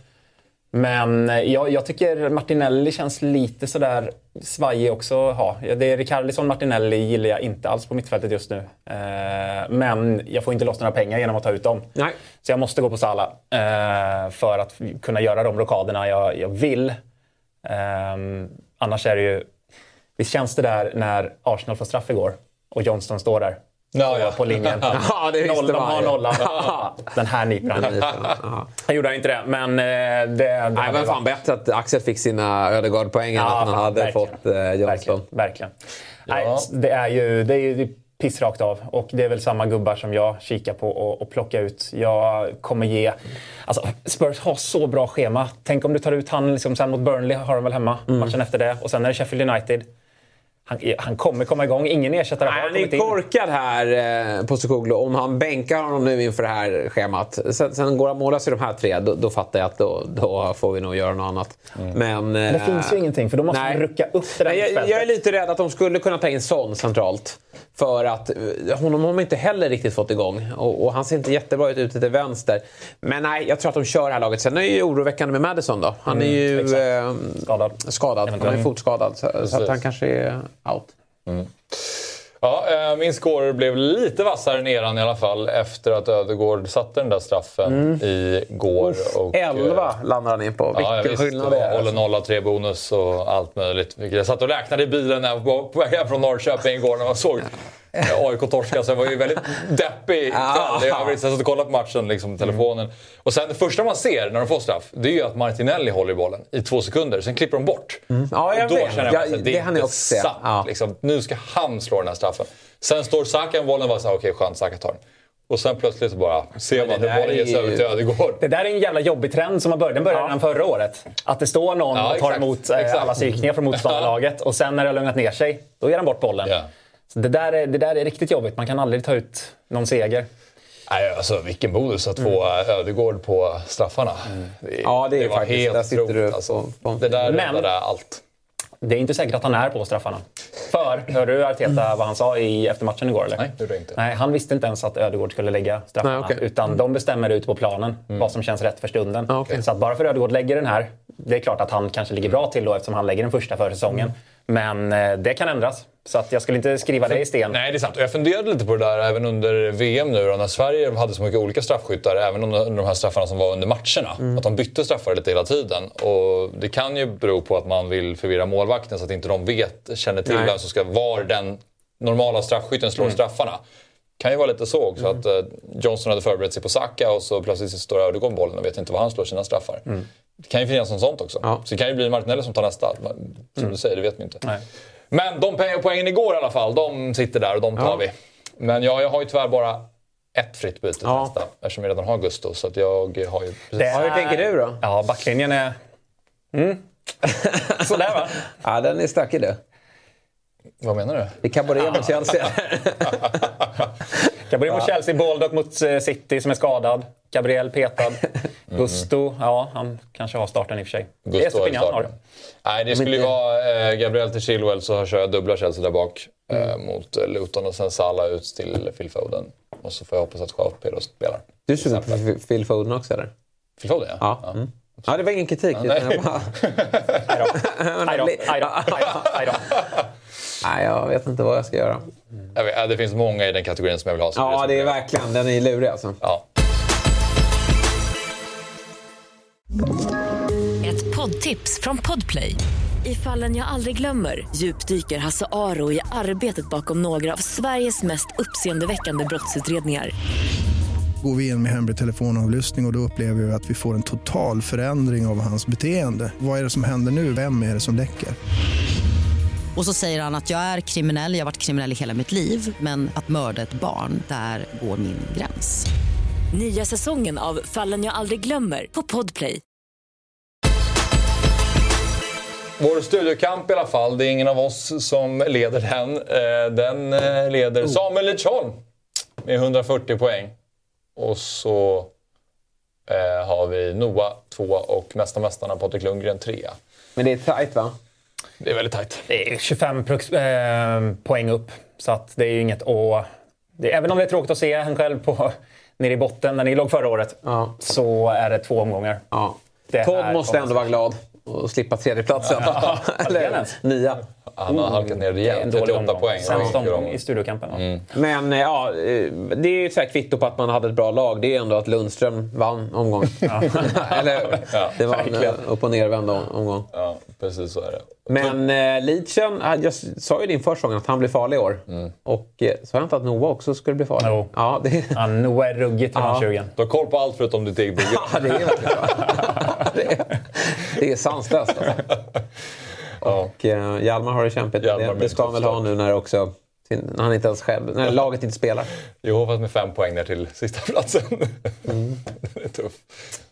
Men eh, jag, jag, tycker Martinelli känns lite sådär svajig också ha. Det är Ricardisson Martinelli gillar jag inte alls på mittfältet just nu. Eh, men jag får inte loss några pengar genom att ta ut dem. Nej. Så jag måste gå på Salah eh, för att kunna göra de rockaderna jag, jag vill. Eh, annars är det ju... Visst känns det där när Arsenal får straff igår och Johnston står där Ja, ja. på linjen. ja, det Noll, de har nollan. Den här niper han. Han gjorde inte det, men eh, det... det Nej, men fan bättre att Axel fick sina Ödegaard-poäng än ja, att han hade verkligen. fått eh, Johnson. Verkligen. verkligen. Ja. Nej, det är ju det är, ju piss rakt av. Och det är väl samma gubbar som jag kikar på och, och plocka ut. Jag kommer ge... Alltså, Spurs har så bra schema. Tänk om du tar ut han liksom, sen mot Burnley, har de väl hemma, mm. matchen efter det. Och sen är det Sheffield United. Han, han, kommer komma igång. Ingen ersättare har Han är korkad här, eh, Postecoglou. Om han bänkar honom nu inför det här schemat. Sen, sen går han målas i de här tre, då, då fattar jag att då, då, får vi nog göra något annat. Mm. Men, Men det finns ju ingenting, för då måste man rucka upp det där jag, jag är lite rädd att de skulle kunna ta in Son centralt. För att eh, honom har man inte heller riktigt fått igång. Och, och han ser inte jättebra ut ute till vänster. Men nej, jag tror att de kör det här laget. Sen är det ju oroväckande med Madison då. Han är ju mm, eh, skadad. skadad. Han är fotskadad. Så, så, att han kanske är out. Mm. Ja, eh, min score blev lite vassare än eran i alla fall efter att Ödegård satte den där straffen mm. igår. Och, 11 eh, landade han in på. Vilken ja, visst, skillnad det är. Håller nolla, tre bonus och allt möjligt. Jag satt och räknade i bilen när jag var på väg hem från Norrköping igår när man såg AIK torska så jag var ju väldigt deppig kväll. Jag satt och kollade på matchen liksom, på telefonen. Mm. Och sen det första man ser när de får straff, det är ju att Martinelli håller i bollen i två sekunder. Sen klipper de bort. Mm. Ja, jag och då vet. känner jag att det, det är inte sant. Ja. Liksom. Nu ska han slå den här straffen. Sen står Saka med bollen och bara såhär, okej okay, skönt, Saka tar den. Och sen plötsligt så bara ser man hur bollen ges över till Ödegård. Det där är en jävla jobbig trend som har börjat. Den började ja. redan förra året. Att det står någon ja, och tar emot eh, exakt. alla psykningar från motståndarlaget och sen när det har lugnat ner sig, då ger han bort bollen. Ja. Så det, där är, det där är riktigt jobbigt. Man kan aldrig ta ut någon seger. Nej, alltså vilken bonus att få mm. Ödegård på straffarna. Mm. Det, ja, det är det var faktiskt. helt där otroligt. Alltså, det där räddade allt. Det är inte säkert att han är på straffarna. För, hörde du Arteta vad han sa i eftermatchen igår? Eller? Nej, det gjorde inte. Nej, han visste inte ens att Ödegård skulle lägga straffarna. Nej, okay. Utan mm. de bestämmer ute på planen mm. vad som känns rätt för stunden. Okay. Så att bara för Ödegård lägger den här, det är klart att han kanske ligger bra till då eftersom han lägger den första för säsongen. Men eh, det kan ändras. Så att jag skulle inte skriva det i sten. Nej, det är sant. Och jag funderade lite på det där även under VM nu då, när Sverige hade så mycket olika straffskyttar. Även under de här straffarna som var under matcherna. Mm. Att de bytte straffar lite hela tiden. Och det kan ju bero på att man vill förvirra målvakten så att inte de vet, känner till vem som ska vara den normala straffskytten slår mm. straffarna. kan ju vara lite så också mm. att uh, Johnson hade förberett sig på Saka och så plötsligt står Ödegård bollen och vet inte var han slår sina straffar. Mm. Det kan ju finnas något sånt också. Ja. Så det kan ju bli Martinelli som tar nästa. Som mm. du säger, det vet man inte. Nej. Men de poängen igår i alla fall, de sitter där och de tar ja. vi. Men ja, jag har ju tyvärr bara ett fritt byte ja. nästa eftersom jag redan har Gusto. Så att jag har ju... Precis... Är... Hur tänker du då? Ja, backlinjen är... Mm. Sådär va? ja, den är stökig du. Vad menar du? Det är Cabaret mot Chelsea. Cabaret mot Chelsea, Baldock mot eh, City som är skadad. Gabriel petad. Mm. Gusto, ja han kanske har starten i och för sig. Gusto det är Stepinian har det. Nej, det skulle ju vara eh, Gabriel till Chilwell så kör jag dubbla Chelsea där bak eh, mm. mot eh, Luton och sen Salah ut till Phil Foden. Och så får jag hoppas att Joao Pedro spelar. Du sugen på Phil Foden också eller? Phil Foden ja. ja. ja. Mm. Ja, det var ingen kritik. Ja, nej. Bara... Aj då. Nej, jag vet inte vad jag ska göra. Vet, det finns många i den kategorin som jag vill ha. Ja, det är verkligen. Den är lurig alltså. Ja. Ett poddtips från Podplay. I fallen jag aldrig glömmer djupdyker Hasse Aro i arbetet bakom några av Sveriges mest uppseendeväckande brottsutredningar går vi in med hemlig telefonavlyssning och, och då upplever vi att vi får en total förändring av hans beteende. Vad är det som händer nu? Vem är det som läcker? Och så säger han att jag är kriminell, jag har varit kriminell i hela mitt liv men att mörda ett barn, där går min gräns. Nya säsongen av Fallen jag aldrig glömmer på Podplay. Vår studiokamp i alla fall, det är ingen av oss som leder den. Eh, Den eh, leder Samuel Lidsholm med 140 poäng. Och så eh, har vi Noah tvåa och Mästa Mästarna Patrik Lundgren trea. Men det är tajt va? Det är väldigt tajt. Det är 25 prux- eh, poäng upp. Så att det är ju inget att... Det, även om det är tråkigt att se en själv på, nere i botten när ni låg förra året. Ja. Så är det två omgångar. Ja. Det Todd måste ändå vara glad och slippa tredjeplatsen. Eller nia. Han har halkat ner är rejält. en dålig 38 omgång. poäng. Sämsta Ja, omgång i studiokampen. va? Men eh, ja, eh, det är ju ett kvitto på att man hade ett bra lag. Det är ändå att Lundström vann omgången. Eller det var en verkligen. upp och nervänd om- omgång. Ja, precis så är det. Men eh, Lidchen, eh, jag sa ju din försäsongen att han blir farlig i år. Och eh, sa jag inte att Noah också skulle bli farlig? Jo. Ja, det, Ja, Noah är ruggigt revanschsugen. Du har koll på allt förutom ditt eget bygge. ja, det är verkligen det, är, det är sanslöst alltså. Och eh, Hjalmar har det kämpigt. Hjalmar Det, det ska han väl ha nu när, också, när han inte ens själv, när laget inte spelar. Jo, fast med fem poäng ner till sista platsen. det är tufft.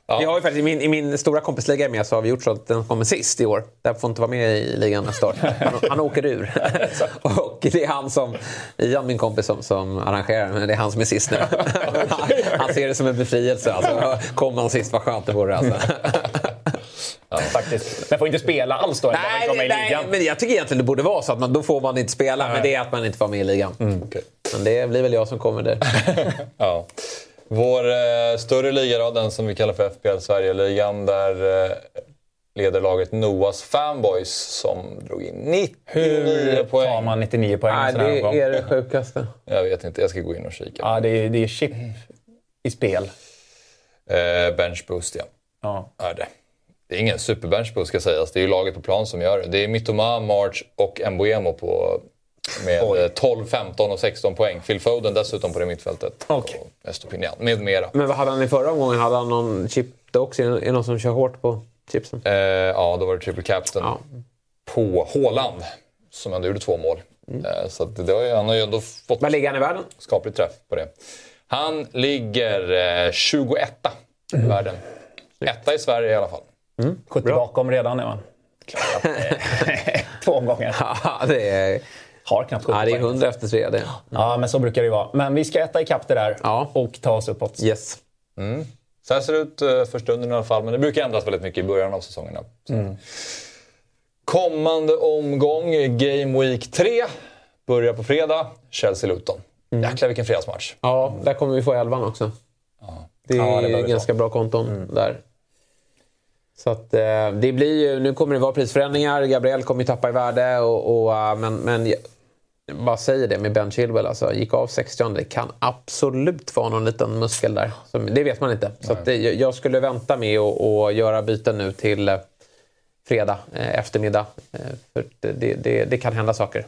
Ja. Vi har ju faktiskt, i, min, I min stora kompisliga med så har vi gjort så att den kommer sist i år. Där får inte vara med i ligan nästa år. Han, han åker ur. och det är han som, Ian min kompis som, som arrangerar, men det är han som är sist nu. han, han ser det som en befrielse. Alltså, kommer han sist, vad skönt det vore. Alltså. Faktiskt. Men får inte spela alls då? man inte var nej, i nej, ligan. men jag tycker egentligen det borde vara så att man, då får man inte spela. Men det är att man inte får med i ligan. Okej. Men det blir väl jag som kommer där. Ja. Vår eh, större liga då, den som vi kallar för FPL Sverige-ligan, där eh, leder laget Noahs Fanboys som drog in 99 Hur poäng. tar man 99 poäng nej, här det omgång? är det sjukaste. Jag vet inte, jag ska gå in och kika. Ja, det är, det är chip i spel. Eh, bench boost, ja. Ja. Är det. Det är ingen superbench boost ska sägas. Det är ju laget på plan som gör det. Det är Mittoma, March och Mbuemo på med Oj. eh, 12, 15 och 16 poäng. Phil Foden dessutom på det mittfältet. Okej. Och Estopinian med mera. Men vad hade han i förra omgången? Hade han någon chip då också? Är det någon som kör hårt på chipsen? Eh, ja, då var det triple captain Ja. på Haaland som ändå gjorde två mål. Eh, så det har ju, han har ju ändå fått Var ligger han i världen? skaplig träff på det. Han ligger eh, 21 i världen. Etta i Sverige i alla fall. 70 bakom redan är man. Klart Två omgångar. Ja, det är, Har knappt 70 ja, det är poäng. 100 efter tre. Det. Ja, men så brukar det vara. Men vi ska äta ikapp det där Ja. och ta oss uppåt. Yes. Så här ser det ut eh, för stunden i alla fall, men det brukar ändras väldigt mycket i början av säsongerna. Så. Kommande omgång, Game Week 3, börjar på fredag. Chelsea-Luton. Jäklar vilken fredagsmatch. Ja, där kommer vi få elvan också. Det är Ja, det vi ganska bra konton där. Så att, eh, det blir ju, nu kommer det vara prisförändringar. Gabriel kommer ju tappa i värde. Och, och, eh, men, men jag bara säger det med Ben Chilwell. Alltså, gick av 60 Det kan absolut vara någon liten muskel där. Som, det vet man inte. Så att det, jag- skulle vänta med att och göra byten nu till eh, fredag eh, eftermiddag. Eh, för det, det, det, det kan hända saker.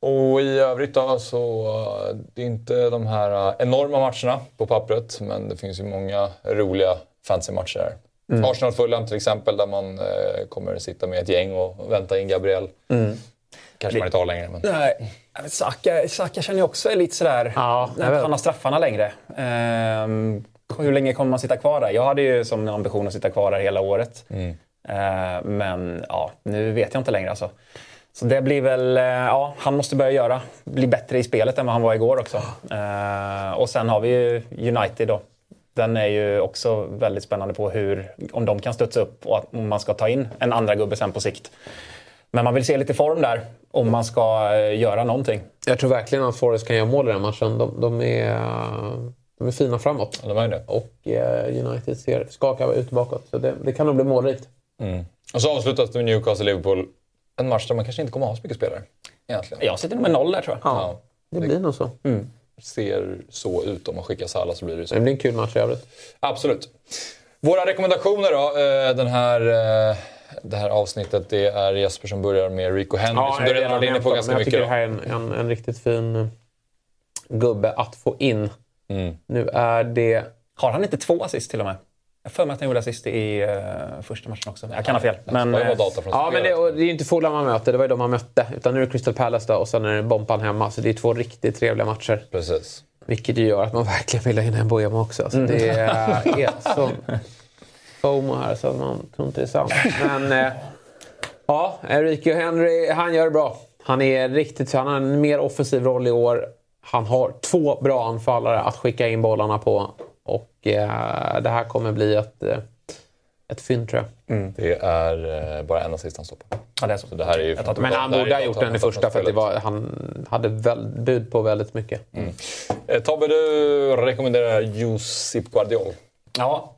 Och i övrigt då så eh, det är inte de här eh, enorma matcherna på pappret, men det finns ju många roliga fancy-matcher här. Arsenal-Fulham till exempel, där man eh, kommer sitta med ett gäng och vänta in Gabriel. Kanske man inte har längre, men... Nej, Saka, Saka känner jag också är lite sådär... Ja, när han har straffarna längre. Ehm, hur länge kommer man sitta kvar där? Jag hade ju som ambition att sitta kvar där hela året. Ehm, men ja, nu vet jag inte längre alltså. Så det blir väl... eh, Ja, han måste börja göra. Bli bättre i spelet än vad han var igår också. Ehm, och sen har vi ju United då. Den är ju också väldigt spännande på hur, om de kan studsa upp och att, om man ska ta in en andra gubbe sen på sikt. Men man vill se lite form där om man ska eh, göra någonting. Jag tror verkligen att Forrest kan göra mål i den matchen. De, de, är, de är fina framåt. Ja, de det. Och eh, United ser, skakar ut bakåt. Så det, det kan nog bli målrikt. Och så avslutas det med Newcastle-Liverpool. En match där man kanske inte kommer att ha så mycket spelare. Egentligen. Jag sitter nog med noll där tror jag. Ja, Det blir nog så. Ser så ut. Om man skickar Salah så blir det så. Det blir en kul match i övrigt. Absolut. Våra rekommendationer då. eh, Den här, eh, det här avsnittet det är Jesper som börjar med Rico Henry som du redan varit inne på ganska jag mycket. tycker det här är en, en, en riktigt fin eh, gubbe att få in Nu är det... Har han inte två assist till och med? Jag för mig att han gjorde assist i uh, första matchen också. Jag kan ha fel. Men, Det eh, Ja, men det, och det är ju inte Fulham man möter. Det var ju de man mötte. Utan nu är det Crystal Palace då, och sen är det Bompan hemma. Så det är två riktigt trevliga matcher. Precis. Vilket ju gör att man verkligen vill ha in en Bojamo också. Mm. Så det är är sån FOMO här så man tror inte det är sant. Men eh, ja, Enrique Henry, han gör det bra. Han är riktigt han har en mer offensiv roll i år. Han har två bra anfallare att skicka in bollarna på. Det här kommer bli ett, eh, ett fynd tror jag. Det är eh, bara en assist han stoppar. ja, det är så. Så det här är ju... Men han borde ha gjort den i första för att var, han hade väl, bud på väldigt mycket. Eh, Tobbe, du rekommenderar Josip Guardiol. Ja,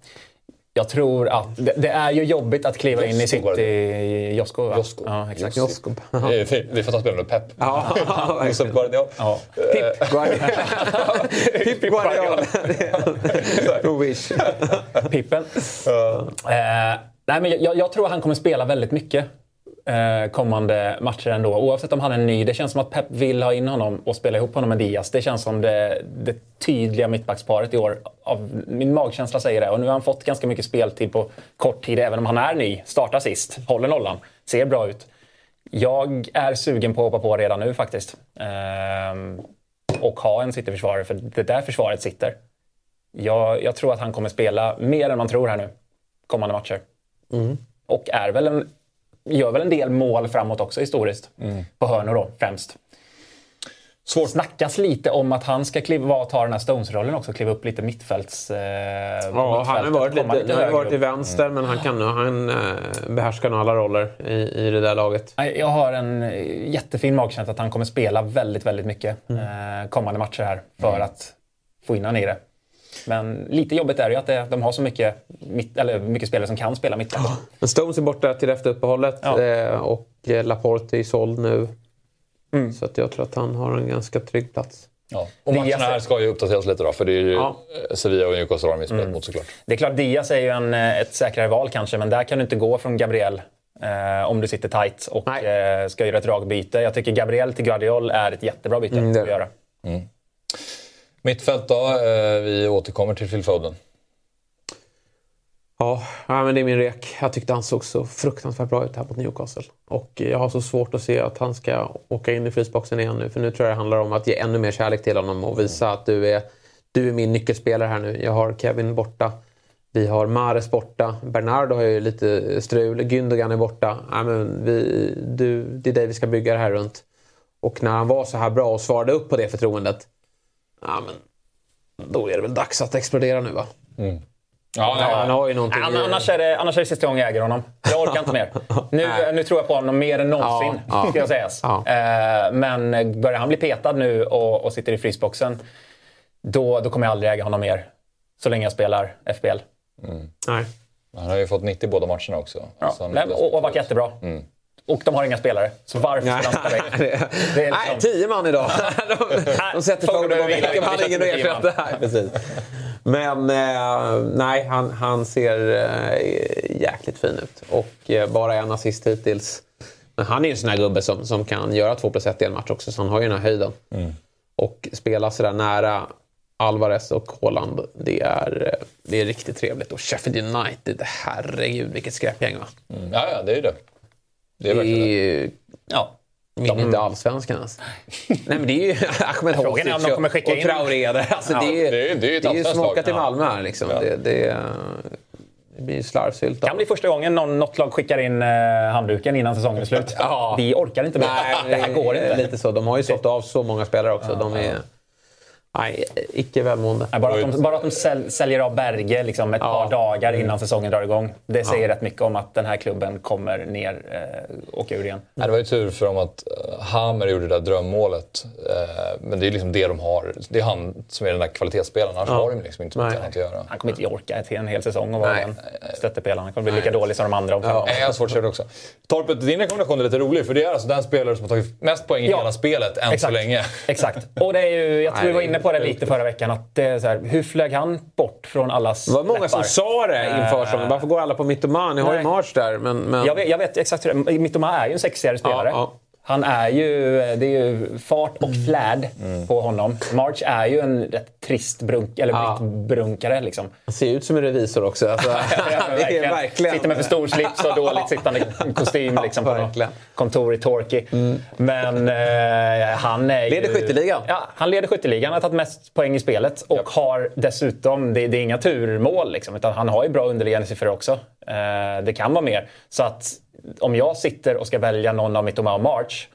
jag tror att det, det är ju jobbigt att kliva in i Josko City... Josko, va? Josko. Ja, exakt. Är för att han spelar med Pep. Ja, Josip Guardiol. Ja. Pip Guardiola. Pip Guardiola. Pippen. Eh, nej, men jag, jag tror att han kommer spela väldigt mycket kommande matcher ändå. Oavsett om han är ny. Det känns som att Pep vill ha in honom och spela ihop honom med Diaz. Det känns som det, det tydliga mittbacksparet i år. Av, min magkänsla säger det. Och nu har han fått ganska mycket speltid på kort tid, även om han är ny. Startar sist, håller nollan, ser bra ut. Jag är sugen på att hoppa på redan nu faktiskt. Ehm, och ha en City-försvarare, för det där försvaret sitter. Jag, jag tror att han kommer spela mer än man tror här nu, kommande matcher. Och är väl en, gör väl en del mål framåt också historiskt. På hörnor då, främst. Svårt. Snackas lite om att han ska kliva, ta den här Stones-rollen också, kliva upp lite mittfälts... Eh, Ja, han har varit, komma lite, han har varit till vänster, men han, kan, han eh, behärskar nog alla roller i, i det där laget. Jag har en eh, jättefin magkänsla att han kommer spela väldigt, väldigt mycket eh, kommande matcher här för att få in han i det. Men lite jobbigt är ju att det, de har så mycket, mitt, eller mycket spelare som kan spela mittfält. Men Stones är borta till efter uppehållet Ja. eh, och eh, Laporte är såld nu. Så att jag tror att han har en ganska trygg plats. Ja. Och matcherna är- här ska ju uppdateras lite då, för det är ju Ja. eh, Sevilla och Newcastle har de spelat mot såklart. Det är klart, Diaz är ju en, ett säkrare val kanske, men där kan du inte gå från Gabriel eh, om du sitter tight och eh, ska göra ett dragbyte. Jag tycker Gabriel till Guardiol är ett jättebra byte Mm, att göra. Mittfält då, eh, vi återkommer till Phil Foden. Ja, ja, men det är min rek. Jag tyckte han såg så fruktansvärt bra ut här mot Newcastle. Och jag har så svårt att se att han ska åka in i frysboxen igen nu. För nu tror jag det handlar om att ge ännu mer kärlek till honom och visa att du är, du är min nyckelspelare här nu. Jag har Kevin borta. Vi har Mares borta. Bernardo har ju lite strul. Gündogan är borta. Ja, men vi, du, det är dig vi ska bygga det här runt. Och när han var så här bra och svarade upp på det förtroendet. Ja, men då är det väl dags att explodera nu va? Ja, Ja, han har ju någonting i- Annars är, det, annars är det sista gången jag äger honom. Jag orkar inte mer. Nu, nu tror jag på honom mer än någonsin, Ja, ja. ska jag sägas. Ja. Eh, men börjar han bli petad nu och, och sitter i frysboxen, då, då kommer jag aldrig äga honom mer. Så länge jag spelar FBL. Nej. Han har ju fått 90 båda matcherna också. Ja. Så han- Nej, och, och varit jättebra. Och de har inga spelare, så varför ska han spela är Nej, liksom- tio man idag. De, de sätter bänken, inte, men han det har ingen att ersätta. Nej, precis. Men eh, nej, han, han ser eh, jäkligt fin ut. Och eh, bara en assist hittills. Men han är ju en sån här gubbe som, som kan göra 2 plus 1 i en match också, så han har ju den här höjden. Och spela sådär nära Alvarez och Haaland, det är, eh, det är riktigt trevligt. Och Sheffield United, herregud vilket skräpgäng va? Mm. Ja, ja, det är ju det. Det är verkligen det. är ju Ja. Vinner inte allsvenskan ens. Nej men det är ju Ahmed Frågan är om de kommer skicka och in- Traoré där. Alltså, Ja, det, är, det är- det är ju ett det är ju allsvenskt smaka lag. till Ja. Malmö här liksom. Ja. Det, det, det blir ju slarvsylt. kan bli första gången någon, något lag skickar in eh, handduken innan säsongen är slut. Ja. Vi orkar inte mer. Nej, det här går inte. Lite så. De har ju sålt av så många spelare också. De är nej, icke välmående. Nej, bara, att de, bara att de säl, säljer av Berge liksom ett Ja. par dagar innan säsongen drar igång. Det säger rätt mycket om att den här klubben kommer ner eh, åka ur igen. Nej, det var ju tur för dem att uh, Hammer gjorde det där drömmålet. Eh, men det är liksom det de har. Det är han som är den där kvalitetsspelaren. Annars har de liksom inte mycket annat att göra. Han kommer inte orka ett, en hel säsong och vara Nej. den stöttepelaren. Han kommer bli lika dålig som de andra om fem år. Nej, jag har svårt att det också. Torpet, din rekommendation är lite rolig för det är alltså den spelare som har tagit mest poäng i Ja. hela spelet än så länge. Exakt. Och det är ju, jag tror vi var inne på det lite förra veckan. Att det är så här, hur flög han bort från allas Det var många som läppar? sa det inför säsongen. Varför går alla på Mittoma? Ni har ju. March där. Men, men... Jag vet, jag vet exakt hur det är. Mittoma är ju en sexigare spelare. Ja, ja. Han är ju, det är ju fart och flärd på honom. March är ju en rätt trist brunk, eller Ja. brunkare liksom. Han ser ut som en revisor också. Alltså, det är verkligen... Sitter med för stor slips och dåligt sittande kostym liksom, på verkligen. kontor i Torquay. Men eh, han är Leder ju... skytteligan. Ja, han leder skytteligan. Har tagit mest poäng i spelet och har dessutom, det, det är inga turmål liksom, utan han har ju bra underliggande siffror också. Eh, det kan vara mer. Så att om jag sitter och ska välja någon av Mittoma och March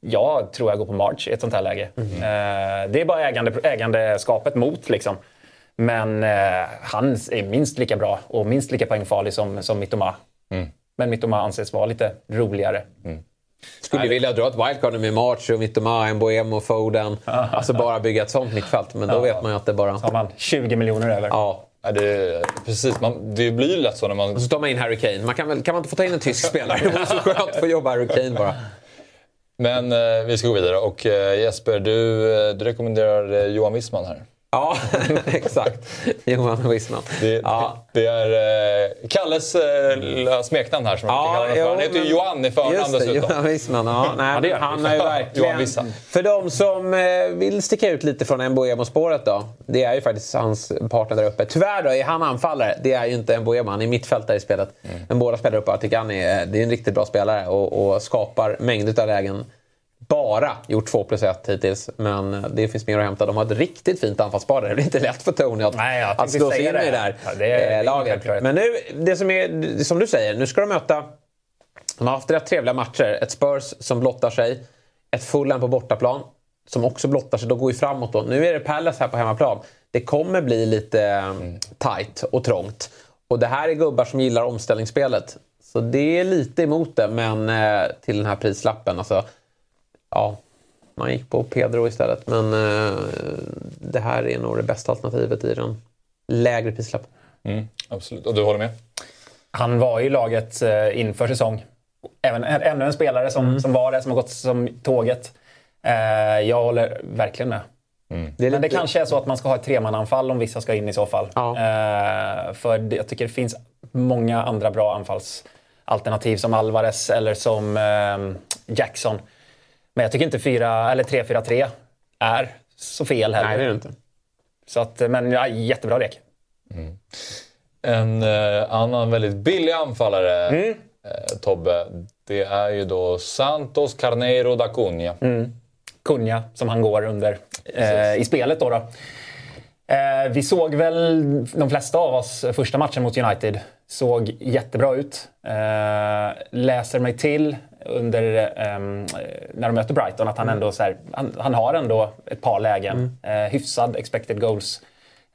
jag tror jag går på March i ett sånt här läge. Eh, det är bara ägande, ägandeskapet mot liksom. Men eh, han är minst lika bra och minst lika poängfarlig som, som Mittoma. Men Mittoma anses vara lite roligare. Skulle vilja dra ett wildcard med March och Mittoma, Mbuemo, Foden. Alltså bara bygga ett sånt mittfält. Men då vet man ju att det bara... Har man 20 miljoner över. Ja. Ja, det, precis, man, det blir lätt så när man... Och så tar man in Harry Kane. Man kan, väl, kan man inte få ta in en tysk spelare? Det vore så skönt att få jobba Harry Kane bara. Men eh, vi ska gå vidare och eh, Jesper, du, eh, du rekommenderar eh, Johan Wissman här. Ja, exakt. Johan Wissman. Det, Ja. det är eh, Kalles eh, smeknamn här som jag Ja, honom för. Han jo, heter ju men- Johan i förnamn dessutom. Johan Wissman. Ja, nej, Ja, han är ju verkligen... För de som eh, vill sticka ut lite från Mbuemo-spåret då. Det är ju faktiskt hans partner där uppe. Tyvärr då är han anfallare. Det är ju inte Mbuemo. Han är mittfältare i spelet. Men båda spelar upp. Jag tycker han är, det är en riktigt bra spelare och, och skapar mängder av lägen. Bara gjort 2 plus 1 hittills, men det finns mer att hämta. De har ett riktigt fint anfallspar där. Det blir inte lätt för Tony att, Nej, att slå sig in i det. det där Ja, det är- det eh, laget. självklarhet. Men nu, det som, är, som du säger, nu ska de möta de har haft rätt trevliga matcher. Ett Spurs som blottar sig. Ett Fulham på bortaplan som också blottar sig. De går ju framåt då. Nu är det Palace här på hemmaplan. Det kommer bli lite mm. tight och trångt. Och det här är gubbar som gillar omställningsspelet. Så det är lite emot det, men eh, till den här prislappen. Alltså, ja, man gick på Pedro istället. Men eh, det här är nog det bästa alternativet i den lägre prislappen. Mm, absolut. Och du håller med? Han var i laget eh, inför säsong. Även, ännu en spelare som, som var det, som har gått som tåget. Eh, jag håller verkligen med. Det är Men det kanske är så att man ska ha ett tremananfall om vissa ska in i så fall. Ja. Eh, för det, jag tycker det finns många andra bra anfallsalternativ som Alvarez eller som eh, Jackson. Men jag tycker inte 4 eller 3-4-3 är så fel heller. Nej, det är det inte. Så att, men ja, jättebra lek. En eh, annan väldigt billig anfallare, Mm. eh, Tobbe, det är ju då Santos Carneiro da Cunha. Mm. Kunja som han går under eh, i spelet. Då, då. Eh, vi såg väl de flesta av oss första matchen mot United. Såg jättebra ut. Eh, läser mig till under, ehm, när de möter Brighton att han ändå så här, han, han har ändå ett par lägen. Eh, hyfsad expected goals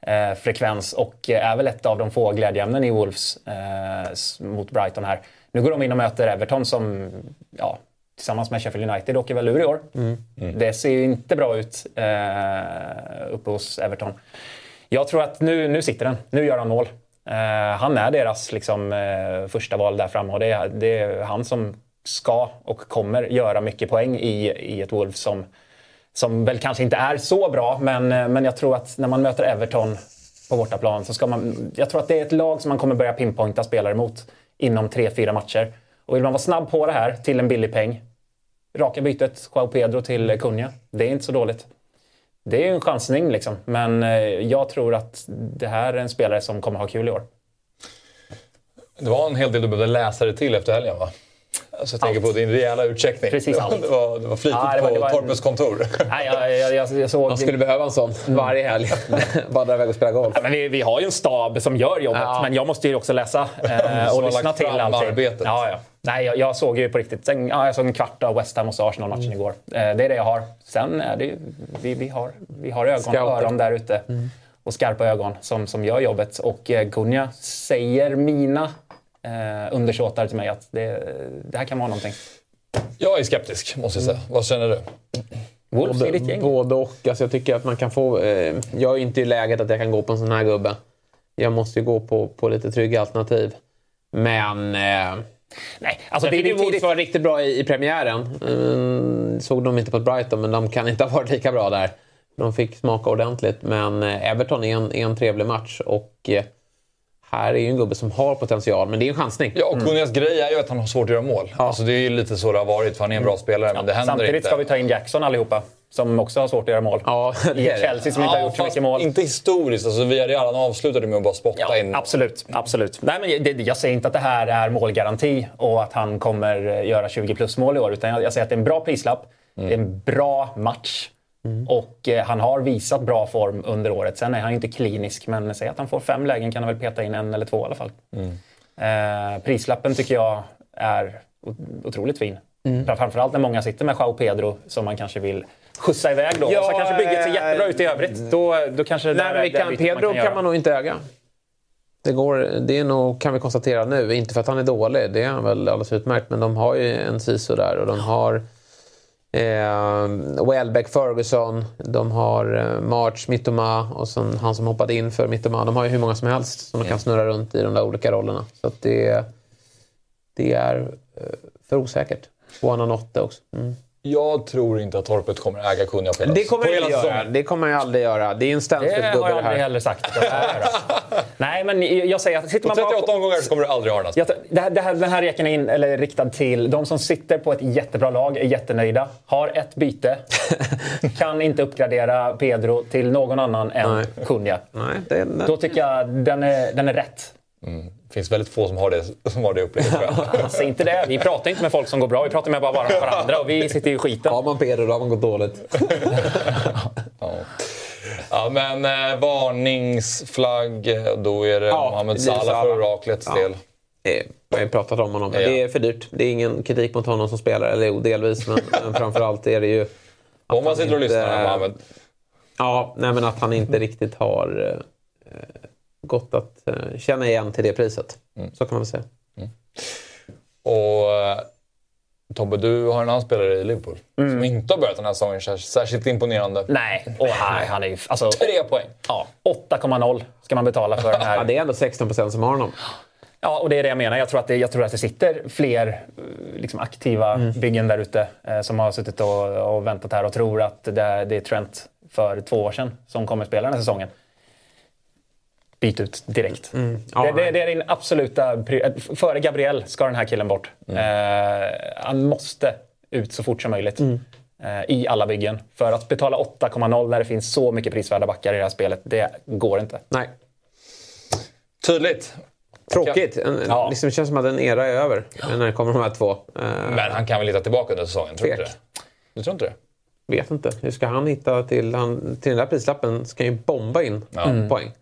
eh, frekvens och eh, är väl ett av de få glädjeämnen i Wolves eh, mot Brighton här. Nu går de in och möter Everton som ja, tillsammans med Sheffield United åker väl ur i år. Det ser ju inte bra ut eh, uppe hos Everton. Jag tror att nu, nu sitter den. Nu gör han mål. Eh, han är deras liksom, eh, första val där framme och det är, det är han som ska och kommer göra mycket poäng i, i ett Wolves som, som väl kanske inte är så bra, men, eh, men jag tror att när man möter Everton på bortaplan så ska man... Jag tror att det är ett lag som man kommer börja pinpointa spelare mot inom tre fyra matcher. Och vill man vara snabb på det här till en billig peng, raka bytet Joao Pedro till Cunha, det är inte så dåligt. Det är en chansning liksom, men eh, jag tror att det här är en spelare som kommer ha kul i år. Det var en hel del du behövde läsa dig till efter helgen va? Alltså, jag tänker Allt. på din rejäla utcheckning. Precis allt. det var, det var flitigt Ja, det var- på det var en- Torpes kontor. Nej, jag, jag, jag, jag såg... Man skulle behöva en sån varje helg. Bara dra iväg och spela golf. Ja, men vi, vi har ju en stab som gör jobbet, Ja. men jag måste ju också läsa eh, och lyssna till allting. arbetet. Ja, ja. Nej, jag, jag såg ju på riktigt. Sen, ja, jag såg en kvart av West Ham och Arsenal-matchen Mm. igår. Eh, det är det jag har. Sen är det ju, vi, vi, har, vi har ögon och Scouter. öron där ute. Och skarpa ögon som, som gör jobbet. Och eh, Gunja säger mina eh, undersåtar till mig att det, det här kan vara någonting. Jag är skeptisk, måste jag säga. Vad känner du? Wolves är ditt gäng. Både och. Alltså jag tycker att man kan få... Eh, jag är inte i läget att jag kan gå på en sån här gubbe. Jag måste ju gå på, på lite trygga alternativ. Men... Eh, Nej, alltså jag det tycker ju Wolves var riktigt bra i, i premiären. Mm, såg de inte på ett Brighton, men de kan inte ha varit lika bra där. De fick smaka ordentligt. Men eh, Everton är en, är en trevlig match och eh, här är ju en gubbe som har potential, men det är en chansning. Ja, och Kunjas grej är ju att han har svårt att göra mål. Alltså, det är ju lite så det har varit, för han är en bra spelare, men det händer Samtidigt inte. ska vi ta in Jackson allihopa, som också har svårt att göra mål. Ja, det är det. Chelsea som inte har gjort så mycket mål. Inte historiskt. Alltså, Villarreal avslutade med att bara spotta Ja, in. absolut. absolut. Nej, men det, jag säger inte att det här är målgaranti och att han kommer eh, göra 20 plus mål i år. Utan jag, jag säger att det är en bra prislapp, Mm. det är en bra match och eh, han har visat bra form under året. Sen är han ju inte klinisk, men säg att han får fem lägen kan han väl peta in en eller två i alla fall. Mm. Eh, prislappen tycker jag är otroligt fin. Mm. Framförallt när många sitter med Joao Pedro som man kanske vill skjutsa iväg då. Ja, och så kanske bygget ser eh, jättebra ut i övrigt. Då, då kanske det Nej, men vi kan, Pedro kan, göra. man nog inte äga. Det, går, det är nog, kan vi konstatera nu. Inte för att han är dålig, det är han väl alldeles utmärkt. Men de har ju en Sisu där och de har eh, Welbeck Ferguson, de har eh, March Mittoma och sen han som hoppade in för Mittoma. De har ju hur många som helst som de kan snurra runt i de där olika rollerna. Så det, det är eh, för osäkert. Och han har nått det också. Mm. Jag tror inte att Torpet kommer äga Kunja på hela, Det kommer på jag hela göra. säsongen. Det kommer jag aldrig göra. Det är en Det ständigt har gubbe jag det aldrig här. heller sagt. Nej, men jag säger att sitter På man bara 38 omgångar så kommer du aldrig ha den här det här, det här, den här rekeln är in, eller riktad till de som sitter på ett jättebra lag, är jättenöjda, har ett byte, kan inte uppgradera Pedro till någon annan än Nej. Kunja. Nej, det, det, Då tycker jag den är, den är rätt. Det finns väldigt få som har det, som har det jag. Alltså inte det. Vi pratar inte med folk som går bra, vi pratar med bara varandra och vi sitter i skiten. Har man Pedro då har man gått dåligt. Ja, men eh, varningsflagg, eh, då är det Ja, Mohamed Salah för oraklets Ja. del. Eh, Vi har pratat om honom. Ja. Det är för dyrt. Det är ingen kritik mot honom som spelare. Eller jo, delvis. Men, men framförallt är det ju... Om man sitter och lyssnar Mohamed. Ja, nej, men att han inte riktigt har eh, gått att eh, känna igen till det priset. Mm. Så kan man väl säga. Och eh, Tobbe, du har en annan spelare i Liverpool som inte har börjat den här säsongen sär- särskilt imponerande. Nej, och här, han är ju... Alltså, Tre poäng. ja, 8,0 ska man betala för den här. Ja, det är ändå 16 procent som har honom. Ja, och det är det jag menar. Jag tror att det, jag tror att det sitter fler eh, liksom, aktiva byggen där ute eh, som har suttit och, och väntat här och tror att det, är- det är Trent för två år sedan som kommer spela den här säsongen. Byt ut direkt. Ja, det, det, det är din absoluta... Före Gabriel ska den här killen bort. Eh, han måste ut så fort som möjligt. Eh, I alla byggen. För att betala 8,0 när det finns så mycket prisvärda backar i det här spelet, det går inte. Nej. Tydligt. Tråkigt. En, Ja. liksom, det känns som att en era är över när det kommer de här två. Eh, Men han kan väl hitta tillbaka under säsongen? Tror du? Du tror inte det? Vet inte. Hur ska han hitta till... Han, till den där prislappen ska han ju bomba in poäng.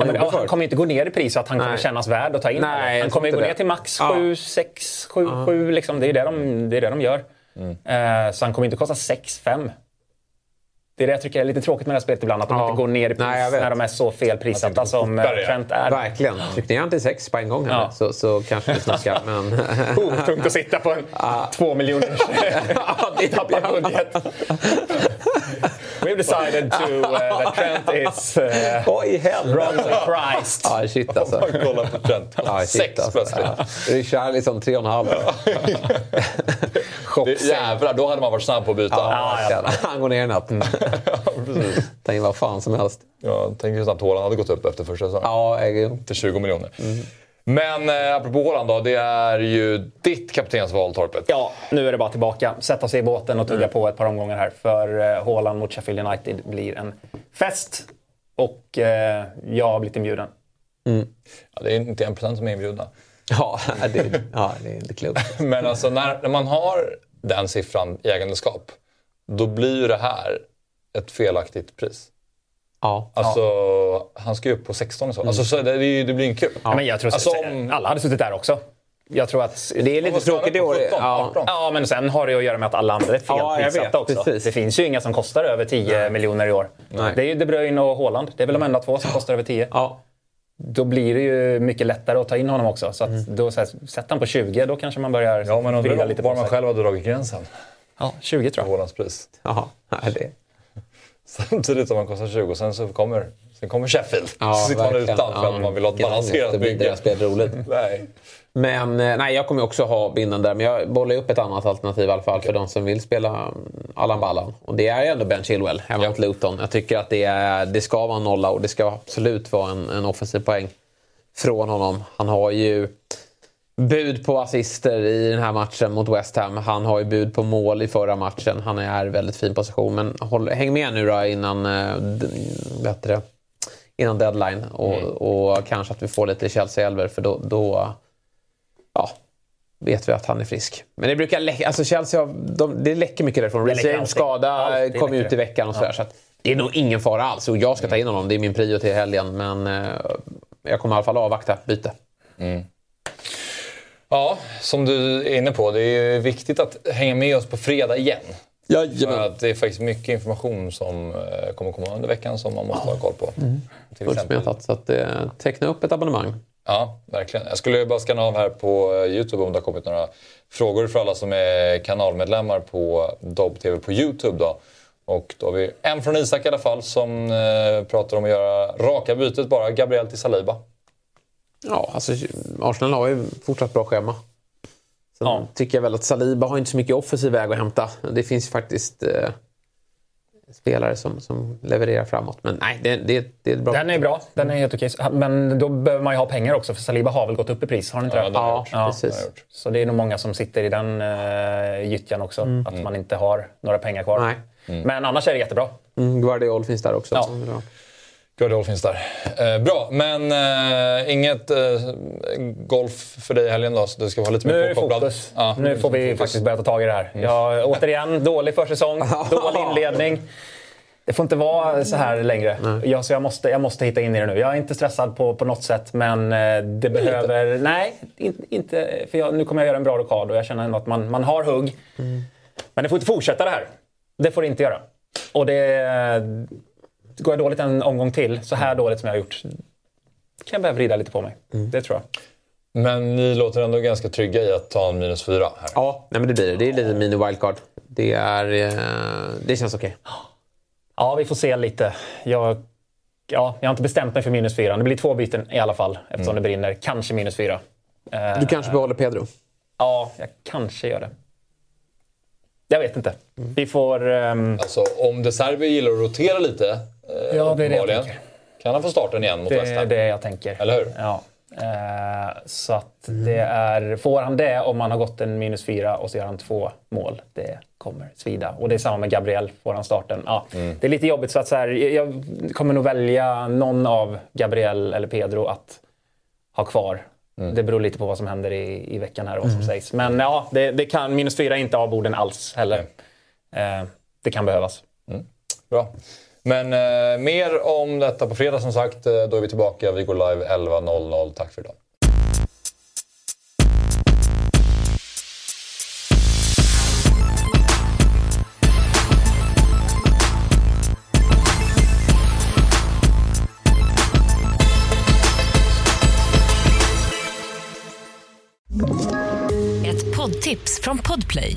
Ja, men, han kommer inte gå ner i pris så att han kommer kännas värd att ta in Nej, Han kommer gå det. ner till max Ja. 7, 6, 7, 7 liksom. Det är det de, det är det de gör. Eh, så han kommer inte kosta 6, 5. Det är det jag tycker är lite tråkigt med det här spelet ibland. Att de Ja. inte går ner i pris Nej, när de är så fel prissatta Att det som eh, Trent är. Verkligen. Tryck ner han till sex på en gång Ja. så, så kanske vi snackar. Men... Oh, tungt att sitta på en två det tappad budget. We've decided to, uh, that Trent is uh, Oj, wrong Christ. Ja, shit alltså. Kolla på Trent. Ja, shit, Sex alltså. plötsligt. Ja. Richarlison, tre och en halv. Jävlar, då hade man varit snabb på att byta. Ja, ja. Han går ner i natt. In vad fan som helst. Jag tänker hur snabbt Haaland hade gått upp efter första säsongen. Ja, Till 20 miljoner. Men eh, apropå Haaland då, det är ju ditt kaptensval, Torpet. Ja, nu är det bara tillbaka. Sätta sig i båten och tugga på ett par omgångar här. För eh, Haaland mot Sheffield United blir en fest. Och eh, jag har blivit inbjuden. Ja, det är inte en procent som är inbjudna. Ja, det, ja, det är inte klokt. Men alltså när, när man har den siffran i ägandeskap, då blir ju det här ett felaktigt pris. Ja. Alltså, han ska ju upp på 16 och så. Alltså, så det, det, är ju- blir inte kul. Ja. Men jag tror Alltså, om- alla hade suttit där också. Jag tror att... Det är lite tråkigt i år. 17, Ja. 18? Ja, men sen har det att göra med att alla andra är Ja, felprissatta också. Precis. Det finns ju inga som kostar över 10 miljoner i år. Nej. Det är ju De Bruyne och Haaland. Det är väl de enda två som kostar över 10. Ja. Då blir det ju mycket lättare att ta in honom också. Så att då så här, sätter han på 20, då kanske man börjar Ja, men vrida undrar lite var på man sig. själv hade dragit gränsen Ja, 20 tror jag. Haalands pris. Nej, det... Samtidigt som man kostar 20 och sen så kommer, sen kommer Sheffield. Ja, så sitter man verkligen. utan för att man vill ha ett balanserat. Det det bygge. här spelet roligt. Nej. Men eh, nej, jag kommer också ha binden där. Men jag bollar upp ett annat alternativ i alla fall för de som vill spela mm, Allan Ballan. Och det är ju ändå Ben Chilwell hemma Ja. mot Luton. Jag tycker att det, är, det ska vara en nolla och det ska absolut vara en, en offensiv poäng. från honom. Han har ju bud på assister i den här matchen mot West Ham. Han har ju bud på mål i förra matchen. Han är i väldigt fin position. Men håll, häng med nu då innan, äh, bättre, innan deadline. Och, mm. och kanske att vi får lite Chelsea-elver för då, då ja, vet vi att han är frisk. Men det brukar läcka, alltså Chelsea har, de, det läcker mycket därifrån. Reece James skada kom ut i veckan och sådär. Ja. Så det är nog ingen fara alls. Och jag ska ta in honom, det är min prio till helgen. Men eh, jag kommer i alla fall avvakta byte. Mm. Ja, som du är inne på, det är viktigt att hänga med oss på fredag igen. Jajamän. För att det är faktiskt mycket information som eh, kommer komma under veckan som man måste ha koll på. Mm. Fullsmetat, så att, eh, teckna upp ett abonnemang. Ja, verkligen. Jag skulle bara scanna av här på eh, Youtube om det har kommit några frågor för alla som är kanalmedlemmar på Dobb TV på Youtube. Då. Och då har vi en från Isak i alla fall som eh, pratar om att göra raka bytet bara. Gabriel till Saliba. Ja, alltså Arsenal har ju fortsatt bra schema. Sen ja. tycker jag väl att Saliba har inte så mycket offensiv väg att hämta. Det finns faktiskt eh, spelare som, som levererar framåt. Men nej, det, det, det är bra. Den är bra. Den är helt okej. Men då behöver man ju ha pengar också, för Saliba har väl gått upp i pris? Har han inte ja, det? Ja, ja, precis. Så det är nog många som sitter i den uh, gyttjan också. Mm. Att man inte har några pengar kvar. Nej. Mm. Men annars är det jättebra. Mm, Guardiol finns där också. Ja. Guardiol finns där. Eh, bra, men eh, inget eh, golf för dig i helgen då? Så du ska vara lite mer påkopplad? Nu är. Ja, nu får vi fokus. faktiskt börja ta tag i det här. Mm. Jag, återigen, dålig försäsong, dålig inledning. Det får inte vara så här längre. Jag, så jag, måste, jag måste hitta in i det nu. Jag är inte stressad på, på något sätt, men eh, det behöver... Lite. Nej, in, inte... För jag, nu kommer jag göra en bra rockad och jag känner ändå att man, man har hugg. Mm. Men det får inte fortsätta det här. Det får det inte göra. Och det... Går jag dåligt en omgång till, så här dåligt som jag har gjort, kan jag börja vrida lite på mig. Mm. Det tror jag. Men ni låter ändå ganska trygga i att ta en minus fyra här? Ja, nej men det blir det. Det är lite mini-wildcard. Det, är, eh, det känns okej. Okay. Ja, vi får se lite. Jag, ja, jag har inte bestämt mig för minus fyra. Det blir två byten i alla fall eftersom mm. det brinner. Kanske minus fyra. Du kanske behåller Pedro? Ja, jag kanske gör det. Jag vet inte. Mm. Vi får... Um... Alltså, om De Serbi gillar att rotera lite, eh, ja, det är det jag tänker. kan han få starten igen mot West Ham? Det är det jag tänker. Eller hur? Ja. Eh, så att mm. det är, får han det om han har gått en minus fyra och så gör han två mål, det kommer svida. Och det är samma med Gabriel, får han starten. Ja, mm. Det är lite jobbigt så att så här, jag kommer nog välja någon av Gabriel eller Pedro att ha kvar. Mm. Det beror lite på vad som händer i, i veckan här och vad som mm. sägs. Men ja, det, det kan, minus fyra inte av borden alls heller. Eh, det kan behövas. Mm. Bra. Men eh, mer om detta på fredag som sagt. Eh, då är vi tillbaka. Vi går live 11.00. Tack för idag. Ett poddtips från Podplay.